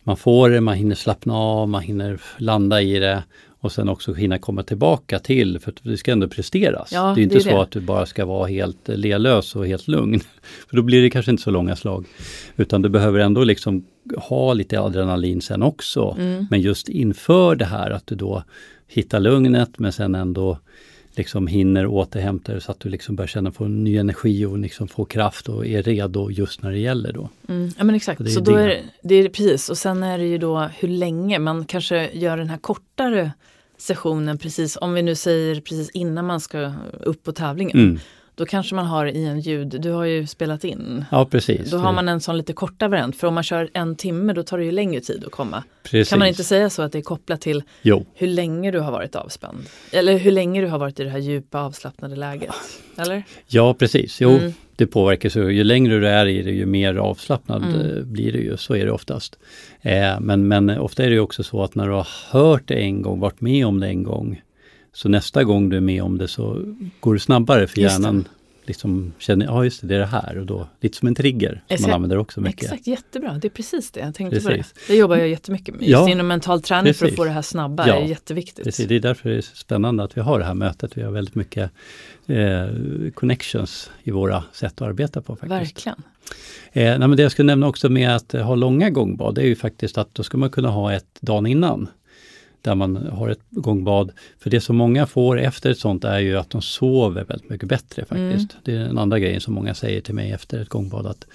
man får det, man hinner slappna av, man hinner landa i det och sen också hinna komma tillbaka till, för att det ska ändå presteras. Ja, det är det inte är så det. att du bara ska vara helt lelös och helt lugn. För då blir det kanske inte så långa slag. Utan du behöver ändå liksom ha lite adrenalin sen också. Mm. Men just inför det här att du då hittar lugnet men sen ändå liksom hinner återhämta dig så att du liksom börjar känna få ny energi och liksom få kraft och är redo just när det gäller då. Mm, ja men exakt, Så det är så det. är det, är precis och sen är det ju då hur länge man kanske gör den här kortare sessionen precis, om vi nu säger precis innan man ska upp på tävlingen. Mm. Då kanske man har i en ljud, du har ju spelat in. Ja precis. Då har man en sån lite korta variant, för om man kör en timme då tar det ju längre tid att komma. precis. Kan man inte säga så att det är kopplat till Jo, hur länge du har varit avspänd? Eller hur länge du har varit i det här djupa avslappnade läget? Eller? ja precis. Jo, Mm. det påverkar så. Ju längre du är i det, ju mer avslappnad Mm. eh, blir det ju. Så är det oftast. Eh, men, men ofta är det också så att när du har hört det en gång, varit med om det en gång, så nästa gång du är med om det så går det snabbare för Just det. hjärnan liksom känner, ja just det, det är det här och då, lite som en trigger som man använder också mycket. Exakt, jättebra. Det är precis det jag tänkte Precis. på. Det. det jobbar jag jättemycket med. Just Ja, inom mental träning för att precis. få det här snabba Ja, är jätteviktigt. Precis, det är därför det är spännande att vi har det här mötet. Vi har väldigt mycket eh, connections i våra sätt att arbeta på faktiskt. Verkligen. Eh, nej, men det jag skulle nämna också med att ha långa gångbad, det är ju faktiskt att då ska man kunna ha ett dagen innan. Där man har ett gångbad. För det som många får efter ett sånt är ju att de sover väldigt mycket bättre faktiskt. Det är den andra grejen som många säger till mig efter ett gångbad att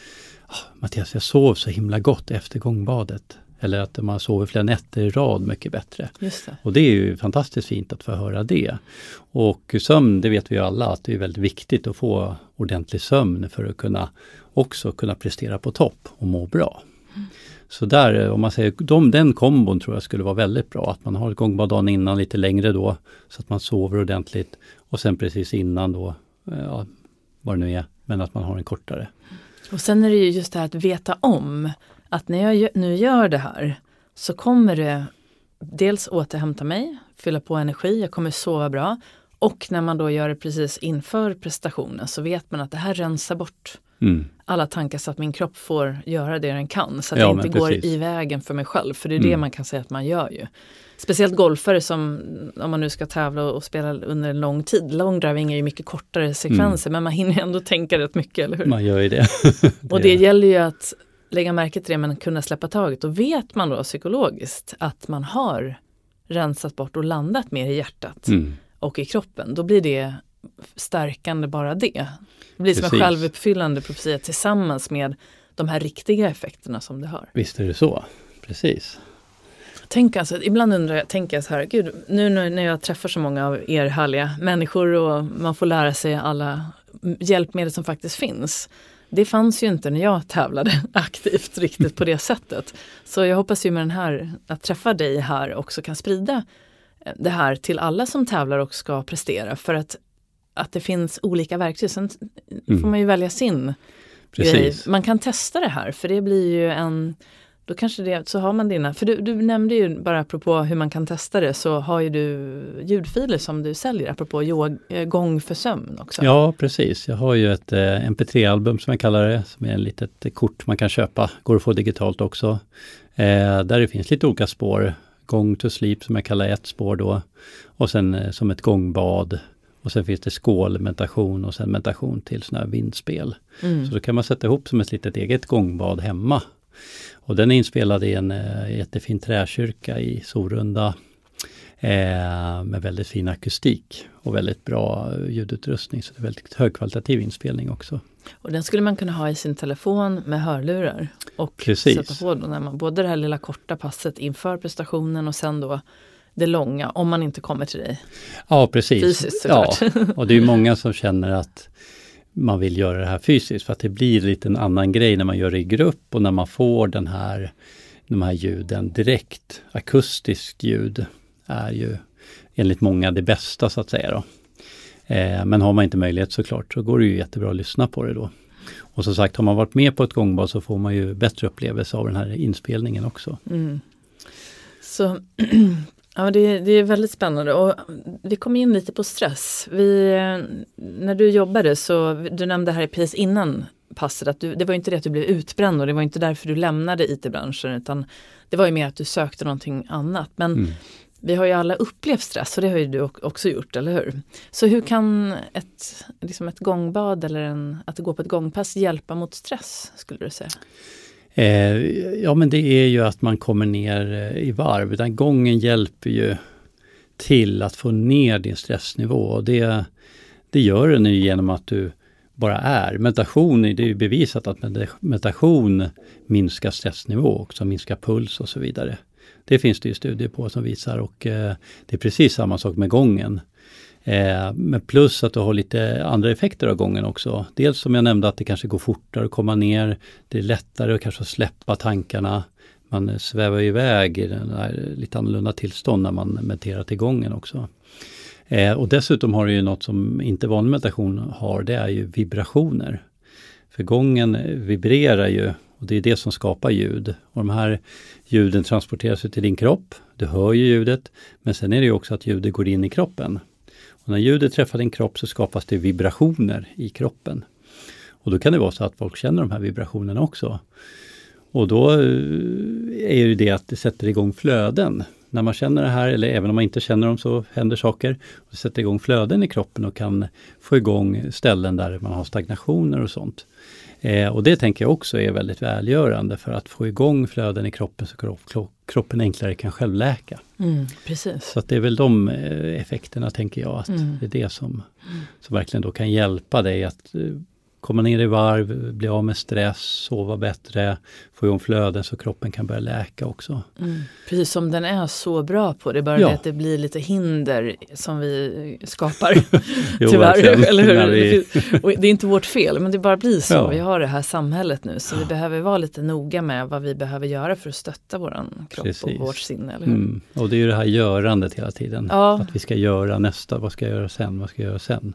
"Ah, Mattias, jag sov så himla gott efter gångbadet. Eller att man sover flera nätter i rad mycket bättre. Just det. Och det är ju fantastiskt fint att få höra det. Och sömn, det vet vi ju alla att det är väldigt viktigt att få ordentlig sömn för att kunna också kunna prestera på topp och må bra. Så där, eh, om man säger, de, den kombon tror jag skulle vara väldigt bra. Att man har ett gångbad dagen innan lite längre då, så att man sover ordentligt. Och sen precis innan då, eh, ja, vad det nu är, men att man har en kortare. Och sen är det ju just det här att veta om att när jag nu gör det här så kommer det dels återhämta mig, fylla på energi, jag kommer sova bra. Och när man då gör det precis inför prestationen så vet man att det här rensar bort Mm. alla tankar så att min kropp får göra det den kan. Så att Ja, det inte går precis. i vägen för mig själv. För det är det Mm. man kan säga att man gör ju. Speciellt golfare som, om man nu ska tävla och spela under en lång tid. Long driving är ju mycket kortare sekvenser men man hinner ändå tänka rätt mycket, eller hur? Man gör ju det. och det gäller ju att lägga märke till det men kunna släppa taget. Och vet man då psykologiskt att man har rensat bort och landat mer i hjärtat Mm. och i kroppen, då blir det stärkande bara det. Det blir som en självuppfyllande profetia tillsammans med de här riktiga effekterna som det har. Visst är det så. Precis. Tänk alltså, ibland undrar jag, tänker jag så här, gud, nu när när jag träffar så många av er härliga människor och man får lära sig alla hjälpmedel som faktiskt finns. Det fanns ju inte när jag tävlade aktivt riktigt på det sättet. Så jag hoppas ju med den här, att träffa dig här också kan sprida eh, det här till alla som tävlar och ska prestera. För att, att det finns olika verktyg. Sen får Mm. man ju välja sin grej. Precis. Man kan testa det här för det blir ju en då kanske det, så har man dina, för du, du nämnde ju bara apropå hur man kan testa det så har ju du ljudfiler som du säljer apropå yog, eh, gång för sömn också. Ja, precis. Jag har ju ett eh, MP3-album som jag kallar det, som är ett litet kort man kan köpa. Går att få digitalt också. Eh, där det finns lite olika spår. Gång to sleep som jag kallar ett spår då. Och sen eh, som ett gångbad. Och sen finns det skål, meditation och sen meditation till sådana här vindspel. Mm. Så då kan man sätta ihop som ett litet eget gångbad hemma. Och den är inspelad i en eh, jättefin träkyrka i Sorunda. Eh, med väldigt fin akustik och väldigt bra eh, ljudutrustning. Så det är väldigt högkvalitativ inspelning också. Och den skulle man kunna ha i sin telefon med hörlurar. Och Precis. sätta på då när man, både det här lilla korta passet inför prestationen och sen då det långa, om man inte kommer till dig Ja, precis. fysiskt ja, såklart. och det är många som känner att man vill göra det här fysiskt. För att det blir lite en annan grej när man gör det i grupp och när man får den här, de här ljuden direkt. Akustiskt ljud är ju enligt många det bästa så att säga. Då. Eh, men har man inte möjlighet såklart så går det ju jättebra att lyssna på det då. Och som sagt, har man varit med på ett gångbad så får man ju bättre upplevelse av den här inspelningen också. Mm. Så Ja, det, det är väldigt spännande och vi kom in lite på stress. Vi, när du jobbade så, du nämnde här precis innan passet att du, det var inte det att du blev utbränd och det var inte därför du lämnade IT-branschen utan det var ju mer att du sökte någonting annat. Men mm. vi har ju alla upplevt stress och det har ju du också gjort, eller hur? Så hur kan ett, liksom ett gångbad eller en, att gå på ett gångpass hjälpa mot stress, skulle du säga? Eh, ja men det är ju att man kommer ner eh, i varv. Den gången hjälper ju till att få ner din stressnivå. Och det, det gör den ju genom att du bara är. Meditation, det är ju bevisat att meditation minskar stressnivå också, minskar puls och så vidare. Det finns det ju studier på som visar och eh, det är precis samma sak med gången. Eh, men plus att du har lite andra effekter av gången också. Dels som jag nämnde att det kanske går fortare att komma ner. Det är lättare att kanske släppa tankarna. Man svävar iväg i den här lite annorlunda tillstånd när man mediterar till gången också. Eh, och dessutom har du ju något som inte vanlig meditation har, det är ju vibrationer. För gången vibrerar ju och det är det som skapar ljud. Och de här ljuden transporteras till din kropp. Du hör ju ljudet, men sen är det ju också att ljudet går in i kroppen. Och när ljudet träffar din kropp så skapas det vibrationer i kroppen. Och då kan det vara så att folk känner de här vibrationerna också. Och då eh, är det det att det sätter igång flöden. När man känner det här, eller även om man inte känner dem, så händer saker. Det sätter igång flöden i kroppen och kan få igång ställen där man har stagnationer och sånt. Eh, och det tänker jag också är väldigt välgörande för att få igång flöden i kroppen så kroppen enklare kan självläka. Mm, precis. Så det är väl de eh, effekterna tänker jag, att mm. det är det som, som verkligen då kan hjälpa dig att eh, komma ner i varv, bli av med stress, sova bättre, få igång flöden så kroppen kan börja läka också. Mm. Precis som den är så bra på det, bara ja. det att det blir lite hinder som vi skapar. jo, Tyvärr, eller hur? Vi... det är inte vårt fel, men det bara blir så. Ja. Vi har det här samhället nu, så vi behöver vara lite noga med vad vi behöver göra för att stötta våran kropp Precis. och vårt sinne. Eller hur? Mm. Och det är ju det här görandet hela tiden. Ja. Att vi ska göra nästa, vad ska jag göra sen, vad ska jag göra sen?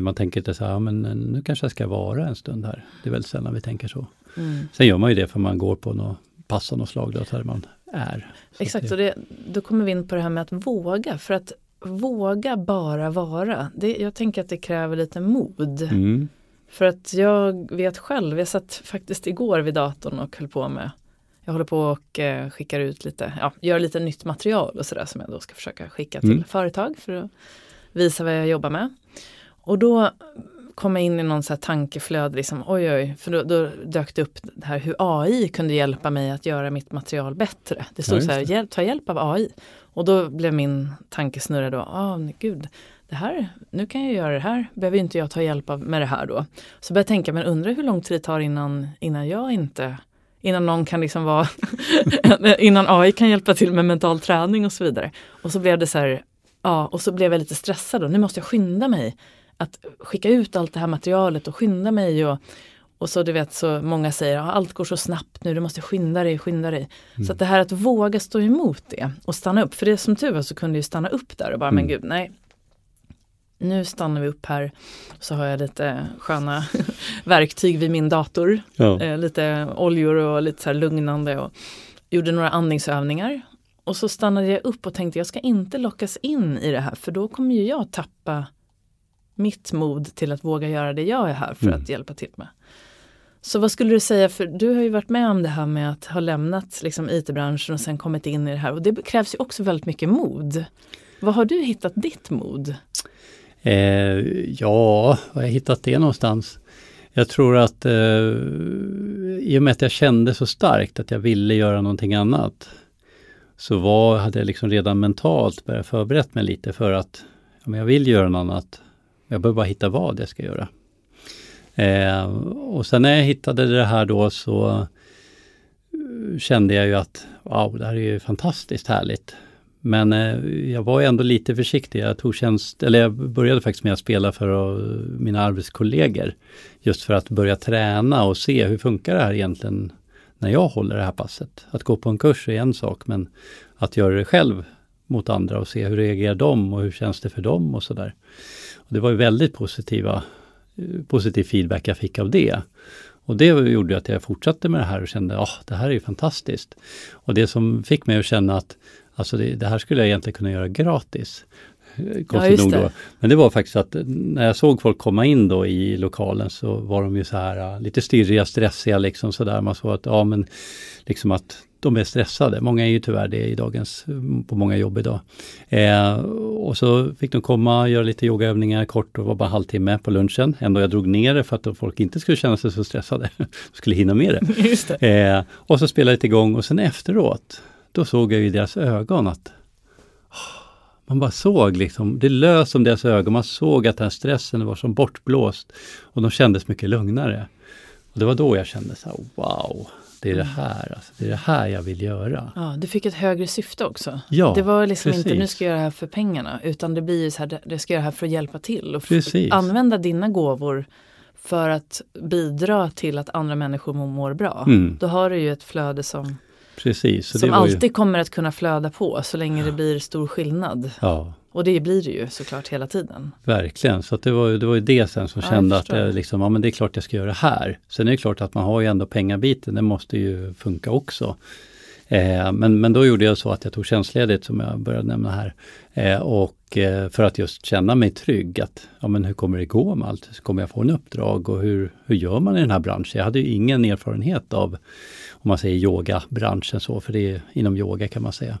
Man tänker inte så här, men nu kanske jag ska vara en stund här. Det är väldigt sällan vi tänker så. Mm. Sen gör man ju det för man går på något pass av något slag då, där man är. Så Exakt, det, och det, då kommer vi in på det här med att våga. För att våga bara vara, det, jag tänker att det kräver lite mod. Mm. För att jag vet själv, jag satt faktiskt igår vid datorn och höll på med jag håller på och eh, skickar ut lite, ja, gör lite nytt material och sådär som jag då ska försöka skicka till mm. företag för att visa vad jag jobbar med. Och då kom jag in i någon så här tankeflöde, liksom, oj oj, för då, då, dök det upp det här hur AI kunde hjälpa mig att göra mitt material bättre. Det stod ja, så här, hjälp, ta hjälp av AI. Och då blev min tankesnurra då, ah, gud, det här, nu kan jag göra det här, behöver inte jag ta hjälp av med det här då. Så började jag tänka, men undrar hur lång tid det tar innan, innan jag inte Innan någon kan liksom vara, innan AI kan hjälpa till med mental träning och så vidare. Och så blev det så här, ja, och så blev jag lite stressad och nu måste jag skynda mig att skicka ut allt det här materialet och skynda mig. Och, och så du vet så många säger att allt går så snabbt nu, du måste skynda dig, skynda dig. Mm. Så att det här att våga stå emot det och stanna upp, för det som tur var så kunde jag stanna upp där och bara, mm. men gud, nej. Nu stannar vi upp här, så har jag lite sköna verktyg vid min dator. Ja. Eh, lite oljor och lite så här lugnande och gjorde några andningsövningar. Och så stannade jag upp och tänkte jag ska inte lockas in i det här för då kommer ju jag tappa mitt mod till att våga göra det jag är här för mm. att hjälpa till med. Så vad skulle du säga, för du har ju varit med om det här med att ha lämnat liksom, IT-branschen och sen kommit in i det här och det krävs ju också väldigt mycket mod. Vad har du hittat ditt mod? Eh, ja, var har jag hittat det någonstans? Jag tror att eh, i och med att jag kände så starkt att jag ville göra någonting annat så var, hade jag liksom redan mentalt börjat förberett mig lite för att ja, men jag vill göra något annat. Jag behöver bara hitta vad jag ska göra. Eh, och sen när jag hittade det här då så eh, kände jag ju att wow, det här är ju fantastiskt härligt. Men eh, jag var ändå lite försiktig. Jag tog tjänst, eller jag började faktiskt med att spela för uh, mina arbetskollegor. Just för att börja träna och se hur funkar det här egentligen när jag håller det här passet. Att gå på en kurs är en sak men att göra det själv mot andra och se hur reagerar de och hur känns det för dem och sådär. Det var ju väldigt positiva, eh, positiv feedback jag fick av det. Och det gjorde att jag fortsatte med det här och kände att oh, det här är ju fantastiskt. Och det som fick mig att känna att alltså det, det här skulle jag egentligen kunna göra gratis. Konstigt ja, nog då. Men det var faktiskt att när jag såg folk komma in då i lokalen så var de ju så här lite stirriga, stressiga liksom sådär. Man såg att, ja men liksom att de är stressade. Många är ju tyvärr det i dagens, på många jobb idag. Eh, och så fick de komma, göra lite yogaövningar kort och var bara halvtimme på lunchen. Ändå jag drog ner det för att folk inte skulle känna sig så stressade. skulle hinna med det. det. Eh, och så spelade det igång och sen efteråt, då såg jag i deras ögon att man bara såg liksom, det lös om deras ögon, man såg att den här stressen var som bortblåst och de kändes mycket lugnare. Och Det var då jag kände så här, wow, det är det mm. här, alltså, det är det här jag vill göra. Ja, du fick ett högre syfte också. Ja, det var liksom precis. inte nu ska jag göra det här för pengarna utan det blir så här, det ska göra det här för att hjälpa till och använda dina gåvor för att bidra till att andra människor mår bra. Mm. Då har du ju ett flöde som, precis. som alltid ju... kommer att kunna flöda på så länge ja. det blir stor skillnad. Ja. Och det blir det ju såklart hela tiden. Verkligen, så det, var, det var ju det sen som ja, kände att det, liksom, ja, men det är klart jag ska göra det här. Sen är det klart att man har ju ändå pengabiten, det måste ju funka också. Eh, men, men då gjorde jag så att jag tog tjänstledigt som jag började nämna här. Eh, och eh, för att just känna mig trygg att, ja men hur kommer det gå med allt? Kommer jag få en uppdrag och hur, hur gör man i den här branschen? Jag hade ju ingen erfarenhet av, om man säger yogabranschen så, för det är inom yoga kan man säga.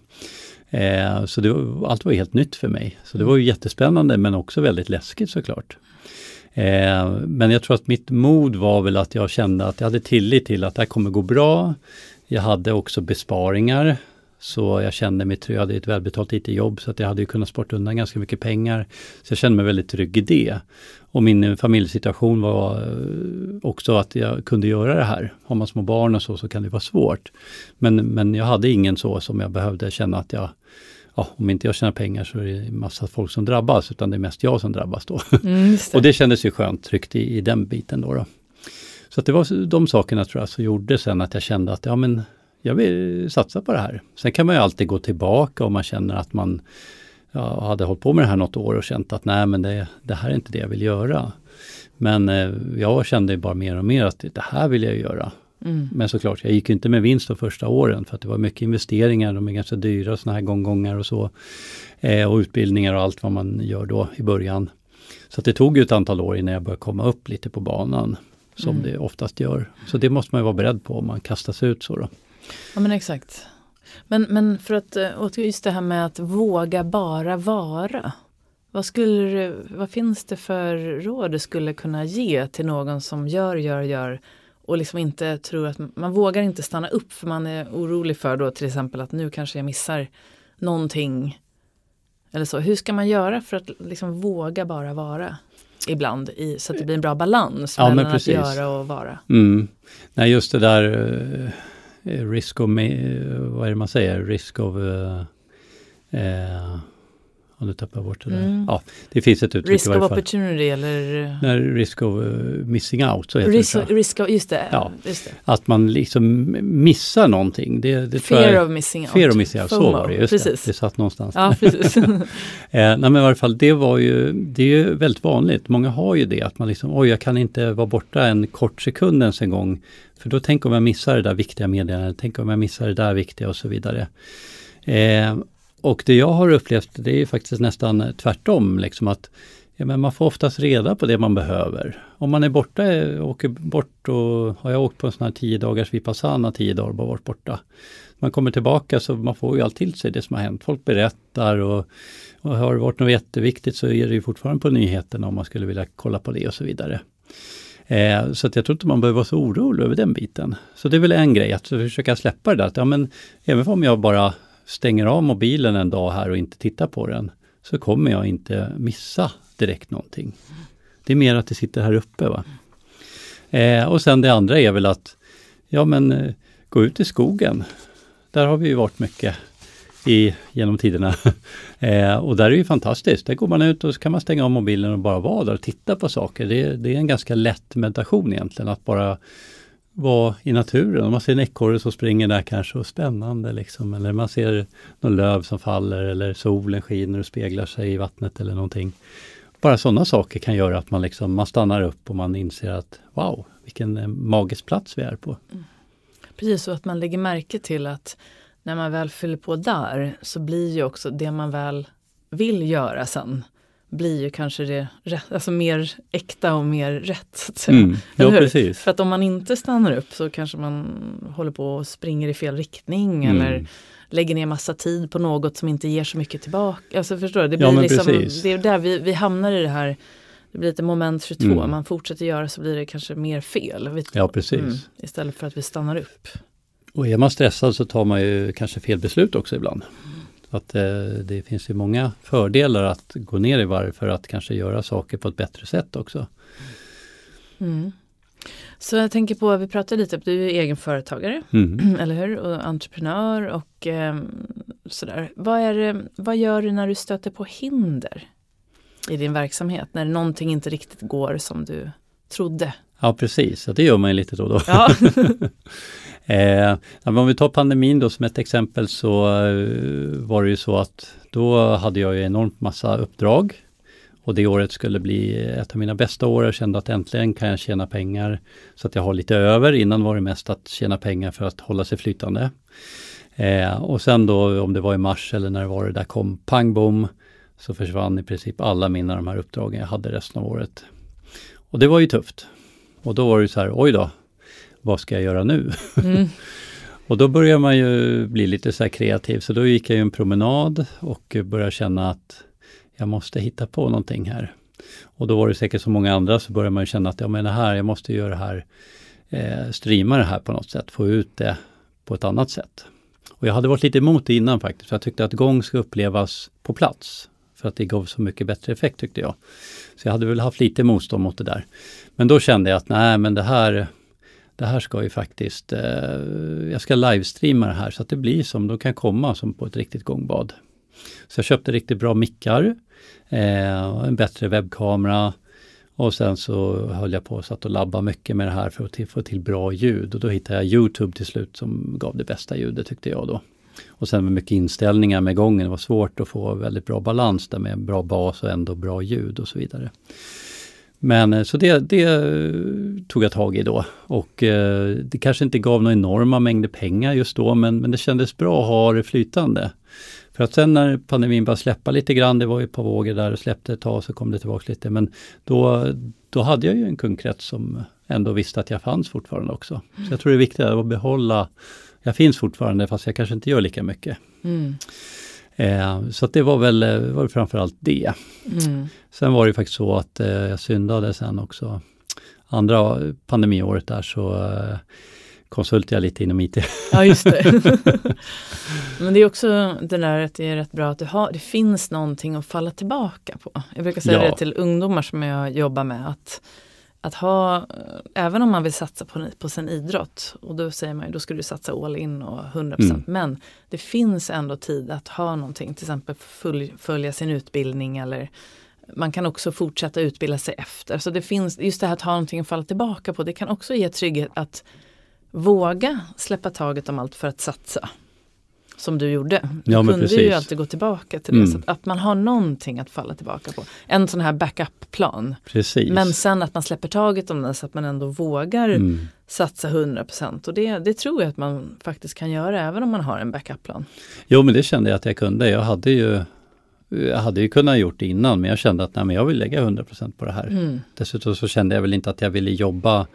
Eh, så det, allt var helt nytt för mig. Så det var ju jättespännande men också väldigt läskigt såklart. Eh, men jag tror att mitt mod var väl att jag kände att jag hade tillit till att det här kommer gå bra. Jag hade också besparingar. Så jag kände mig trygg, jag hade ett välbetalt IT-jobb så att jag hade kunnat sporta undan ganska mycket pengar. Så jag kände mig väldigt trygg i det. Och min familjesituation var eh, också att jag kunde göra det här. Har man små barn och så, så kan det vara svårt. Men, men jag hade ingen så som jag behövde känna att jag ja, om inte jag tjänar pengar så är det massa folk som drabbas, utan det är mest jag som drabbas då. Mm, det. och det kändes ju skönt, tryggt i, i den biten då. då. Så det var de sakerna tror jag som gjorde sen att jag kände att ja men jag vill satsa på det här. Sen kan man ju alltid gå tillbaka om man känner att man ja, hade hållit på med det här något år och känt att nej men det, det här är inte det jag vill göra. Men eh, jag kände bara mer och mer att det här vill jag göra. Mm. Men såklart, jag gick inte med vinst de första åren för att det var mycket investeringar, de är ganska dyra sådana här gånggångar och så. Eh, och utbildningar och allt vad man gör då i början. Så det tog ju ett antal år innan jag började komma upp lite på banan. Som mm. det oftast gör. Så det måste man vara beredd på om man kastas ut så då. Ja men exakt. Men, men för att, eh, just det här med att våga bara vara. Vad, skulle, vad finns det för råd du skulle kunna ge till någon som gör, gör, gör och liksom inte tror att man vågar inte stanna upp för man är orolig för då till exempel att nu kanske jag missar någonting. Eller så. Hur ska man göra för att liksom våga bara vara ibland i, så att det blir en bra balans ja, mellan att göra och vara? Mm. Nej, just det där uh, Eh, risk of, eh, vad är det man säger, risk of uh, om du tappar bort det där. Mm. Ja, det finns ett uttryck Risk i varje fall. of opportunity eller? Nej, risk of uh, missing out, så heter risk, det. Risk of, just det, ja. just det. Att man liksom missar någonting. Det, det fear jag, of missing out. Fear of missing out, så var det. Just precis. det, det satt någonstans. Ja, precis. eh, nej, men i varje fall, det var ju, det är ju väldigt vanligt. Många har ju det, att man liksom, oj, jag kan inte vara borta en kort sekund ens en gång. För då tänk om jag missar det där viktiga meddelandet, tänk om jag missar det där viktiga och så vidare. Eh, och det jag har upplevt det är faktiskt nästan tvärtom. Liksom att ja, men man får oftast reda på det man behöver. Om man är borta, åker bort och har jag åkt på en sån här 10 dagars vipassana, 10 dagar bara varit borta. Man kommer tillbaka så man får ju allt till sig det som har hänt. Folk berättar och, och har det varit något jätteviktigt så är det ju fortfarande på nyheterna om man skulle vilja kolla på det och så vidare. Eh, så att jag tror inte man behöver vara så orolig över den biten. Så det är väl en grej, att försöka släppa det där. Att, ja, men, även om jag bara stänger av mobilen en dag här och inte tittar på den, så kommer jag inte missa direkt någonting. Det är mer att det sitter här uppe. Va? Eh, och sen det andra är väl att, ja men eh, gå ut i skogen. Där har vi ju varit mycket. i, genom tiderna. eh, och där är det ju fantastiskt. Där går man ut och så kan man stänga av mobilen och bara vara där och titta på saker. Det, det är en ganska lätt meditation egentligen att bara vara i naturen. Om man ser en ekorre som springer där kanske och spännande liksom. Eller man ser någon löv som faller eller solen skiner och speglar sig i vattnet eller någonting. Bara sådana saker kan göra att man liksom, man stannar upp och man inser att wow, vilken eh, magisk plats vi är på. Mm. Precis, och att man lägger märke till att när man väl fyller på där så blir ju också det man väl vill göra sen blir ju kanske det alltså mer äkta och mer rätt. Så att säga. Mm, ja, precis. För att om man inte stannar upp så kanske man håller på och springer i fel riktning mm. eller lägger ner massa tid på något som inte ger så mycket tillbaka. Alltså förstår du? Det, blir ja, liksom, det är där vi, vi hamnar i det här det blir lite moment 22, mm. man fortsätter göra så blir det kanske mer fel. Vi, ja precis. Mm, istället för att vi stannar upp. Och är man stressad så tar man ju kanske fel beslut också ibland. Att eh, det finns ju många fördelar att gå ner i varv för att kanske göra saker på ett bättre sätt också. Mm. Så jag tänker på, vi pratade lite, du är egenföretagare, mm. eller hur? Och entreprenör och eh, sådär. Vad, är vad gör du när du stöter på hinder i din verksamhet? När någonting inte riktigt går som du trodde? Ja precis, det gör man ju lite då och då. Ja. Eh, om vi tar pandemin då som ett exempel så eh, var det ju så att då hade jag ju enormt massa uppdrag. Och det året skulle bli ett av mina bästa år. Jag kände att äntligen kan jag tjäna pengar så att jag har lite över. Innan var det mest att tjäna pengar för att hålla sig flytande. Eh, och sen då om det var i mars eller när det var det där kom pang bom så försvann i princip alla mina de här uppdragen jag hade resten av året. Och det var ju tufft. Och då var det så här, oj då, vad ska jag göra nu? Mm. och då börjar man ju bli lite så kreativ, så då gick jag en promenad och började känna att jag måste hitta på någonting här. Och då var det säkert så många andra, så började man känna att jag menar här, jag måste göra det här, eh, streama det här på något sätt, få ut det på ett annat sätt. Och jag hade varit lite emot det innan faktiskt, för jag tyckte att gång ska upplevas på plats. För att det gav så mycket bättre effekt tyckte jag. Så jag hade väl haft lite motstånd mot det där. Men då kände jag att nej men det här, det här ska ju faktiskt, eh, jag ska livestreama det här så att det blir som, de kan komma som på ett riktigt gångbad. Så jag köpte riktigt bra mickar, eh, en bättre webbkamera och sen så höll jag på och satt och labba mycket med det här för att få till bra ljud och då hittade jag Youtube till slut som gav det bästa ljudet tyckte jag då. Och sen med mycket inställningar med gången, det var svårt att få väldigt bra balans där med bra bas och ändå bra ljud och så vidare. Men eh, så det, det, eh, tog jag tag i då och eh, det kanske inte gav några enorma mängder pengar just då men, men det kändes bra att ha det flytande. För att sen när pandemin började släppa lite grann, det var ju ett par vågor där och släppte ett tag så kom det tillbaka lite men då, då hade jag ju en kundkrets som ändå visste att jag fanns fortfarande också. Så jag tror det är viktigt att behålla, jag finns fortfarande fast jag kanske inte gör lika mycket. Mm. Eh, så det var väl eh, var framförallt det. Mm. Sen var det faktiskt så att eh, jag syndade sen också. Andra pandemiåret där så eh, konsultade jag lite inom IT. Ja, just det. Men det är också det där att det är rätt bra att det, har, det finns någonting att falla tillbaka på. Jag brukar säga ja. det till ungdomar som jag jobbar med att att ha, även om man vill satsa på, på sin idrott, och då säger man ju då ska du satsa all in och 100%, mm. men det finns ändå tid att ha någonting, till exempel full, följa sin utbildning eller man kan också fortsätta utbilda sig efter. Så det finns, just det här att ha någonting att falla tillbaka på, det kan också ge trygghet att våga släppa taget om allt för att satsa som du gjorde. Du ja, kunde precis. ju alltid gå tillbaka till det. Mm. Så att, att, man har någonting att falla tillbaka på. En sån här backup-plan. Men sen att man släpper taget om den så att man ändå vågar mm. satsa 100% och det, det tror jag att man faktiskt kan göra även om man har en backup-plan. Jo men det kände jag att jag kunde. Jag hade ju jag hade ju kunnat gjort det innan men jag kände att nej, men jag vill lägga 100% på det här. Mm. Dessutom så kände jag väl inte att jag ville jobba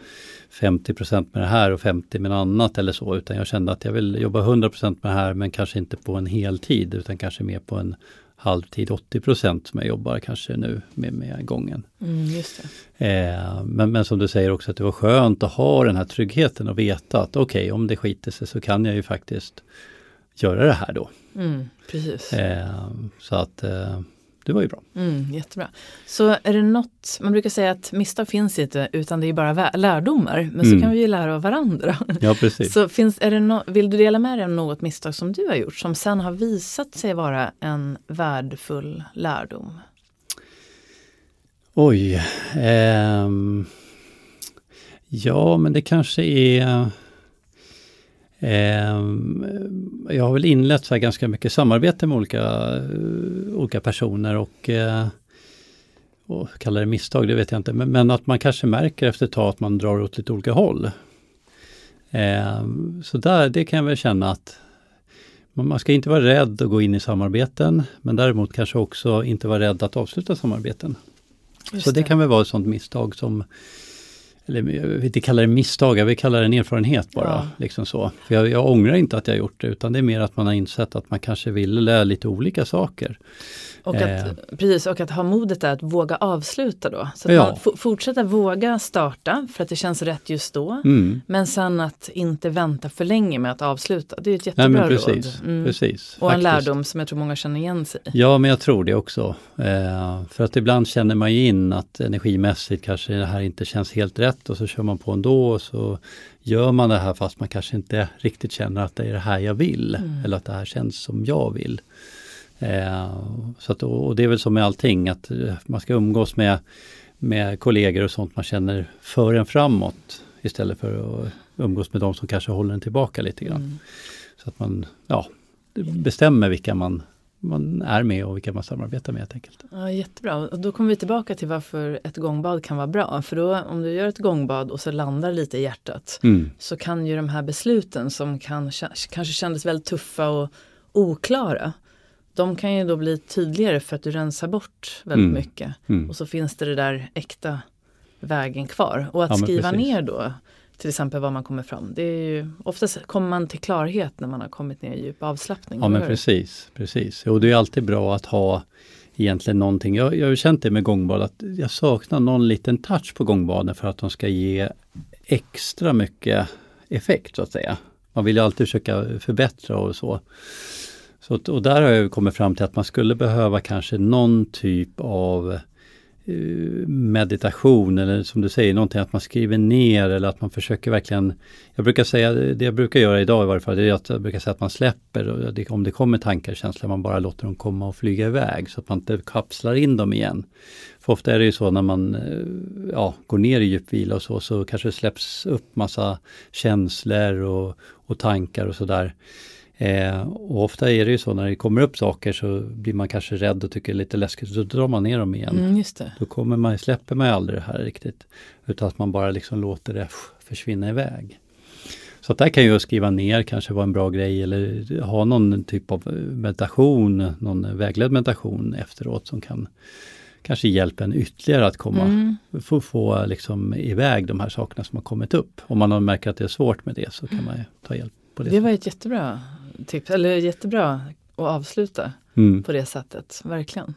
50% med det här och 50 med något annat eller så utan jag kände att jag vill jobba 100% med det här men kanske inte på en heltid utan kanske mer på en halvtid 80% som jag jobbar kanske nu med, med gången. Mm, eh, men, men som du säger också att det var skönt att ha den här tryggheten och veta att okej okay, om det skiter sig så kan jag ju faktiskt göra det här då. Mm, precis. Eh, så att eh, det var ju bra. Mm, jättebra. Så är det något, man brukar säga att misstag finns inte utan det är bara lärdomar. Men så kan vi ju lära av varandra. Ja, precis. Så finns, är det no, vill du dela med dig av något misstag som du har gjort som sen har visat sig vara en värdefull lärdom? Oj. Ehm, ja, men det kanske är... Ehm, jag har väl inlett så ganska mycket samarbete med olika, olika personer och, eh, och kalla det misstag, det vet jag inte, men, men, att man kanske märker efter ett tag att man drar åt lite olika håll. Ehm, så där, det kan jag väl känna att man ska inte vara rädd att gå in i samarbeten, men däremot kanske också inte vara rädd att avsluta samarbeten. Just så det. det kan väl vara ett sånt misstag som eller jag vill inte kalla det misstag, jag vill kalla det en erfarenhet bara. Ja. Liksom så. För jag, jag ångrar inte att jag gjort det, utan det är mer att man har insett att man kanske vill lära lite olika saker. Och att, eh. precis, och att ha modet att våga avsluta då. Så ja. fortsätta våga starta för att det känns rätt just då. Mm. Men sen att inte vänta för länge med att avsluta. Det är ett jättebra Nej, precis, råd. Mm. Precis, och faktiskt. en lärdom som jag tror många känner igen sig i. Ja, men jag tror det också. Eh, för att ibland känner man ju in att energimässigt kanske det här inte känns helt rätt och så kör man på ändå och så gör man det här fast man kanske inte riktigt känner att det är det här jag vill. Mm. Eller att det här känns som jag vill. Eh, så att, och det är väl som med allting att eh, man ska umgås med, med kollegor och sånt man känner för en framåt istället för att umgås med de som kanske håller en tillbaka lite grann. Mm. Så att man ja, bestämmer vilka man, man är med och vilka man samarbetar med helt enkelt. Ja, jättebra, och då kommer vi tillbaka till varför ett gångbad kan vara bra. För då om du gör ett gångbad och så landar lite i hjärtat mm. så kan ju de här besluten som kan, kanske kändes väldigt tuffa och oklara de kan ju då bli tydligare för att du rensar bort väldigt mm. mycket. Mm. Och så finns det det där äkta vägen kvar. Och att ja, skriva precis. ner då till exempel vad man kommer fram. Det är ju, oftast kommer man till klarhet när man har kommit ner i djup avslappning. Ja men precis, precis. Och det är alltid bra att ha egentligen någonting. Jag, jag har känt det med gångbad att jag saknar någon liten touch på gångbaden för att de ska ge extra mycket effekt så att säga. Man vill ju alltid försöka förbättra och så. Så, och där har jag kommit fram till att man skulle behöva kanske någon typ av Eh, meditation eller som du säger, någonting att man skriver ner eller att man försöker verkligen Jag brukar säga, det jag brukar göra idag i varje fall, det är att jag brukar säga att man släpper, och det, om det kommer tankar och känslor, man bara låter dem komma och flyga iväg så att man inte kapslar in dem igen. För ofta är det ju så när man eh, ja, går ner i djupvila och så, så kanske det släpps upp massa känslor och, och tankar och sådär. Eh, och ofta är det ju så när det kommer upp saker så blir man kanske rädd och tycker det är lite läskigt, så drar man ner dem igen. Mm, Då kommer man, släpper man aldrig det här riktigt. Utan att man bara liksom låter det försvinna iväg. Så att där kan ju skriva ner kanske vara en bra grej eller ha någon typ av meditation, någon vägledd meditation efteråt som kan kanske hjälpa en ytterligare att komma, mm. få, få liksom iväg de här sakerna som har kommit upp. Om man märker att det är svårt med det så kan man ta hjälp på det. Det var ett jättebra tips, eller jättebra att avsluta mm. på det sättet, verkligen.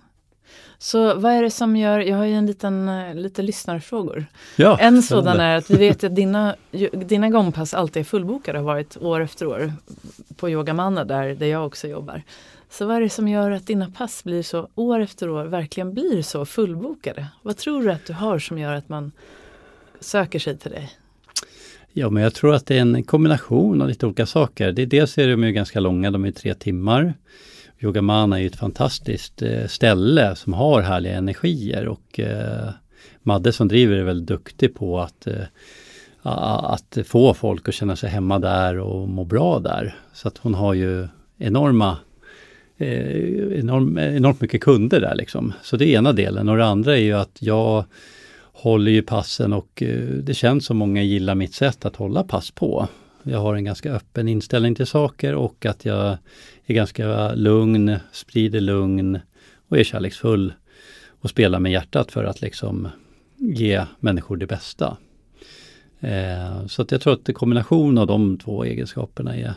Så vad är det som gör, jag har ju en liten, eh, lite lyssnarfrågor. Ja, en sådan är att vi vet att dina, dina gångpass alltid är fullbokade, har varit år efter år på Yogamanna där, där jag också jobbar. Så vad är det som gör att dina pass blir så, år efter år, verkligen blir så fullbokade? Vad tror du att du har som gör att man söker sig till dig? Ja, men jag tror att det är en kombination av lite olika saker. Det, dels är de ju ganska långa, de är tre timmar. Yogamana är ett fantastiskt eh, ställe som har härliga energier och eh, Madde som driver är väldigt duktig på att, eh, att få folk att känna sig hemma där och må bra där. Så att hon har ju enorma eh, enorm, enormt mycket kunder där liksom. Så det är ena delen och det andra är ju att jag håller ju passen och eh, det känns som många gillar mitt sätt att hålla pass på. Jag har en ganska öppen inställning till saker och att jag är ganska lugn, sprider lugn och är kärleksfull och spelar med hjärtat för att liksom ge människor det bästa. Eh, så att jag tror att kombinationen av de två egenskaperna är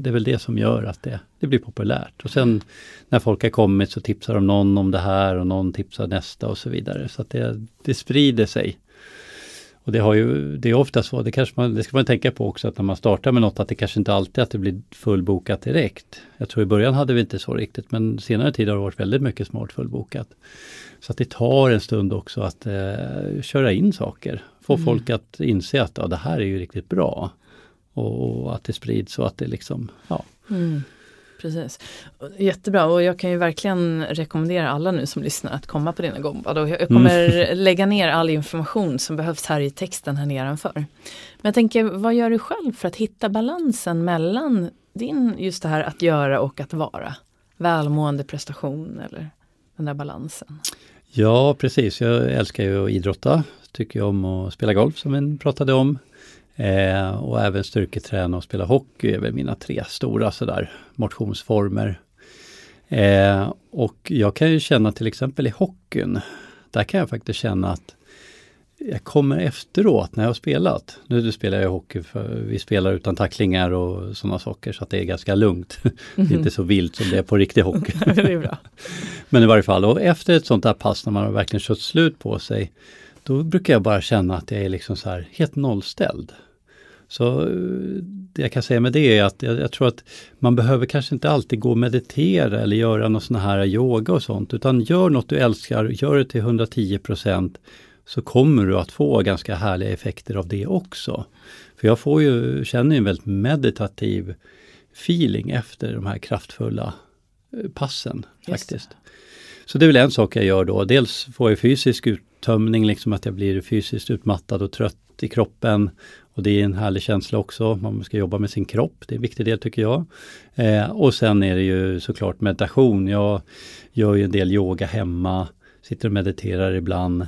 det är väl det som gör att det, det blir populärt. Och sen när folk har kommit så tipsar de någon om det här och någon tipsar nästa och så vidare. Så att det, det sprider sig. Och det, har ju, det är ofta så, det, kanske man, det ska man tänka på också, att när man startar med något att det kanske inte alltid att det blir fullbokat direkt. Jag tror i början hade vi inte så riktigt, men senare tid har det varit väldigt mycket smart fullbokat. Så att det tar en stund också att eh, köra in saker, få mm. folk att inse att ja, det här är ju riktigt bra. Och, och att det sprids så att det liksom, ja. Mm. Precis. Jättebra och jag kan ju verkligen rekommendera alla nu som lyssnar att komma på dina gångbad. Och jag kommer mm. lägga ner all information som behövs här i texten här nedanför. Men jag tänker, vad gör du själv för att hitta balansen mellan din, just det här att göra och att vara? Välmående prestation eller den där balansen? Ja precis, jag älskar ju att idrotta. Tycker om att spela golf som vi pratade om. Eh, och även styrketräna och spela hockey är väl mina tre stora sådär motionsformer. Eh, och jag kan ju känna till exempel i hockeyn, där kan jag faktiskt känna att jag kommer efteråt när jag har spelat. Nu spelar jag hockey, för vi spelar utan tacklingar och sådana saker så att det är ganska lugnt. Mm -hmm. Det är inte så vilt som det är på riktig hockey. Men i varje fall, och efter ett sånt där pass när man har verkligen kört slut på sig, då brukar jag bara känna att jag är liksom så här helt nollställd. Så det jag kan säga med det är att jag, jag, tror att man behöver kanske inte alltid gå och meditera eller göra någon sån här yoga och sånt, utan gör något du älskar, gör det till 110% så kommer du att få ganska härliga effekter av det också. För jag får ju, känner en väldigt meditativ feeling efter de här kraftfulla eh, passen faktiskt. Så det är väl en sak jag gör då. Dels får jag fysisk uttömning, liksom att jag blir fysiskt utmattad och trött i kroppen. Och det är en härlig känsla också, man ska jobba med sin kropp, det är en viktig del tycker jag. Eh, och sen är det ju såklart meditation. Jag gör ju en del yoga hemma, sitter och mediterar ibland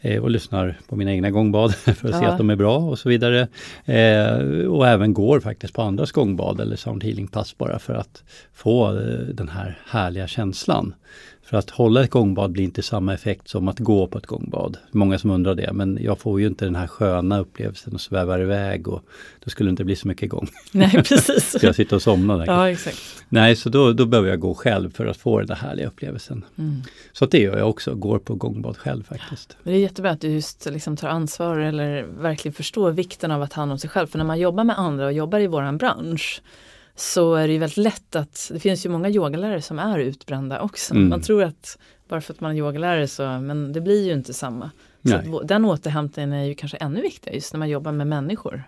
eh, och lyssnar på mina egna gångbad för att ja. se att de är bra och så vidare. Eh, och även går faktiskt på andras gångbad eller sound healing pass bara för att få eh, den här härliga känslan. För att hålla ett gångbad blir inte samma effekt som att gå på ett gångbad. Många som undrar det, men jag får ju inte den här sköna upplevelsen och svävar iväg och då skulle det inte bli så mycket gång. Nej, precis. Ska jag sitta och somna där? Ja, exakt. Nej, så då, då behöver jag gå själv för att få den där härliga upplevelsen. Mm. Så det gör jag också, går på gångbad själv faktiskt. Men det är jättebra att du just liksom tar ansvar eller verkligen förstår vikten av att ta hand om sig själv. För när man jobbar med andra och jobbar i våran bransch så är det ju väldigt lätt att, det finns ju många yogalärare som är utbrända också. Mm. Man tror att bara för att man är yogalärare så, men det blir ju inte samma. Så den återhämtningen är ju kanske ännu viktigare just när man jobbar med människor.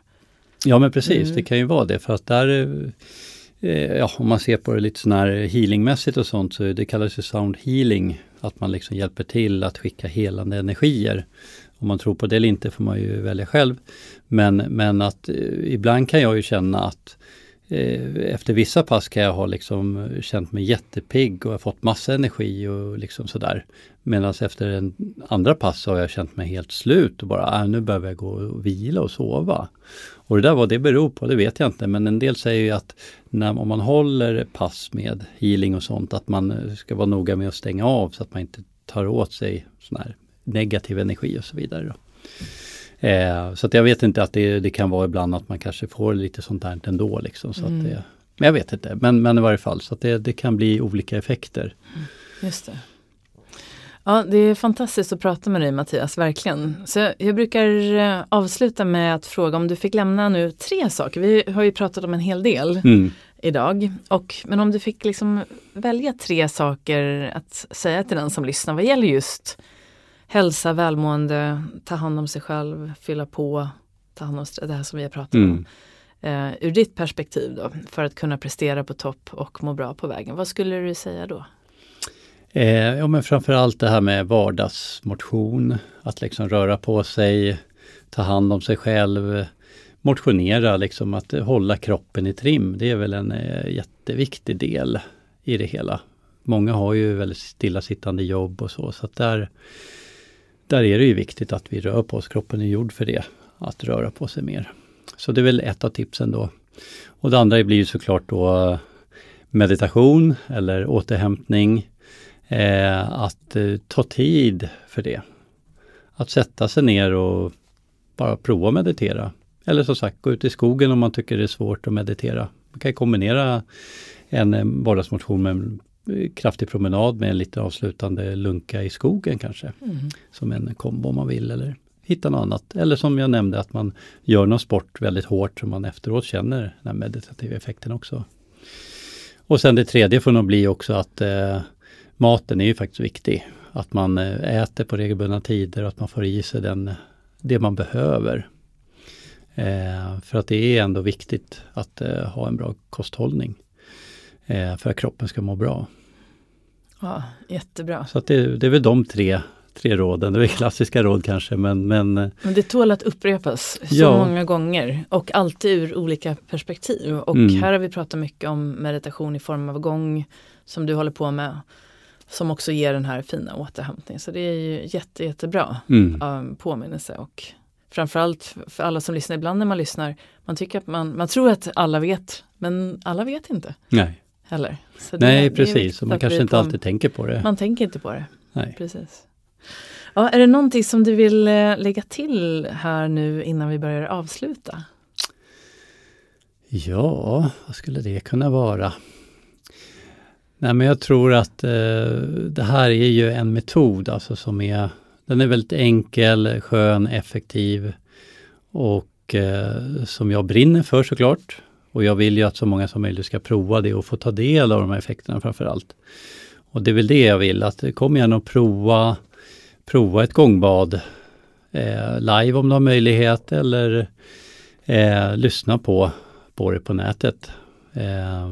Ja men precis, mm. det kan ju vara det för att där eh, Ja, om man ser på det lite sån här healingmässigt och sånt så det kallas ju sound healing. Att man liksom hjälper till att skicka helande energier. Om man tror på det eller inte får man ju välja själv. Men, men att eh, ibland kan jag ju känna att Eh, efter vissa pass kan jag ha liksom eh, känt mig jättepigg och har fått massa energi och liksom sådär. Medan efter en andra pass så har jag känt mig helt slut och bara, äh, nu behöver jag gå och vila och sova. Och det där vad det beror på, det vet jag inte, men en del säger ju att när, om man håller pass med healing och sånt, att man eh, ska vara noga med att stänga av så att man inte tar åt sig sån här negativ energi och så vidare. Då. Eh, så att jag vet inte att det, det, kan vara ibland att man kanske får lite sånt här ändå. Liksom, så mm. att det, men jag vet inte, men, men i varje fall så att det, det kan bli olika effekter. Mm. Just det. Ja, det är fantastiskt att prata med dig Mattias, verkligen. Så jag, jag brukar eh, avsluta med att fråga om du fick lämna nu tre saker. Vi har ju pratat om en hel del mm. idag. Och, men om du fick liksom välja tre saker att säga till den som lyssnar vad gäller just hälsa, välmående, ta hand om sig själv, fylla på, ta hand om det här som vi har pratat mm. om. Uh, ur ditt perspektiv då, för att kunna prestera på topp och må bra på vägen, vad skulle du säga då? Eh, ja men framförallt det här med vardagsmotion, att liksom röra på sig, ta hand om sig själv, motionera, liksom att hålla kroppen i trim. Det är väl en eh, jätteviktig del i det hela. Många har ju väldigt stillasittande jobb och så, så att där där är det ju viktigt att vi rör på oss. Kroppen är gjord för det, att röra på sig mer. Så det är väl ett av tipsen då. Och det andra blir ju såklart då eh, meditation eller återhämtning. Eh, att eh, ta tid för det. Att sätta sig ner och bara prova att meditera. Eller som sagt, gå ut i skogen om man tycker det är svårt att meditera. Man kan kombinera en eh, vardagsmotion med kraftig promenad med en lite avslutande lunka i skogen kanske. Mm. Som en kombo om man vill eller hitta något annat. Eller som jag nämnde, att man gör någon sport väldigt hårt så man efteråt känner den här meditativa effekten också. Och sen det tredje får nog bli också att eh, maten är ju faktiskt viktig. Att man eh, äter på regelbundna tider och att man får i sig den, det man behöver. Eh, för att det är ändå viktigt att eh, ha en bra kosthållning. Eh, för att kroppen ska må bra. Ja, jättebra. Så det, det är väl de tre tre råden. Det är klassiska råd kanske men... Men, men det tål att upprepas så ja. många gånger och alltid ur olika perspektiv. Och mm. här har vi pratat mycket om meditation i form av gång som du håller på med. Som också ger den här fina återhämtningen. Så det är ju jätte, jättebra mm. um, påminnelse. Och framförallt för alla som lyssnar, ibland när man lyssnar, man tycker att man, man tror att alla vet, men alla vet inte. Nej. Heller. Nej, precis. Och man kanske inte alltid tänker på det. Man tänker inte på det. Nej. Precis. Ja, är det någonting som du vill eh, lägga till här nu innan vi börjar avsluta? Ja, vad skulle det kunna vara? Nej, men jag tror att eh, det här är ju en metod alltså som är, den är väldigt enkel, skön, effektiv och eh, som jag brinner för såklart. Och jag vill ju att så många som möjligt ska prova det och få ta del av de här effekterna framför allt. Och det är väl det jag vill, att kom igen och prova prova ett gångbad eh, live om du har möjlighet eller eh, lyssna på, på det på nätet. Eh,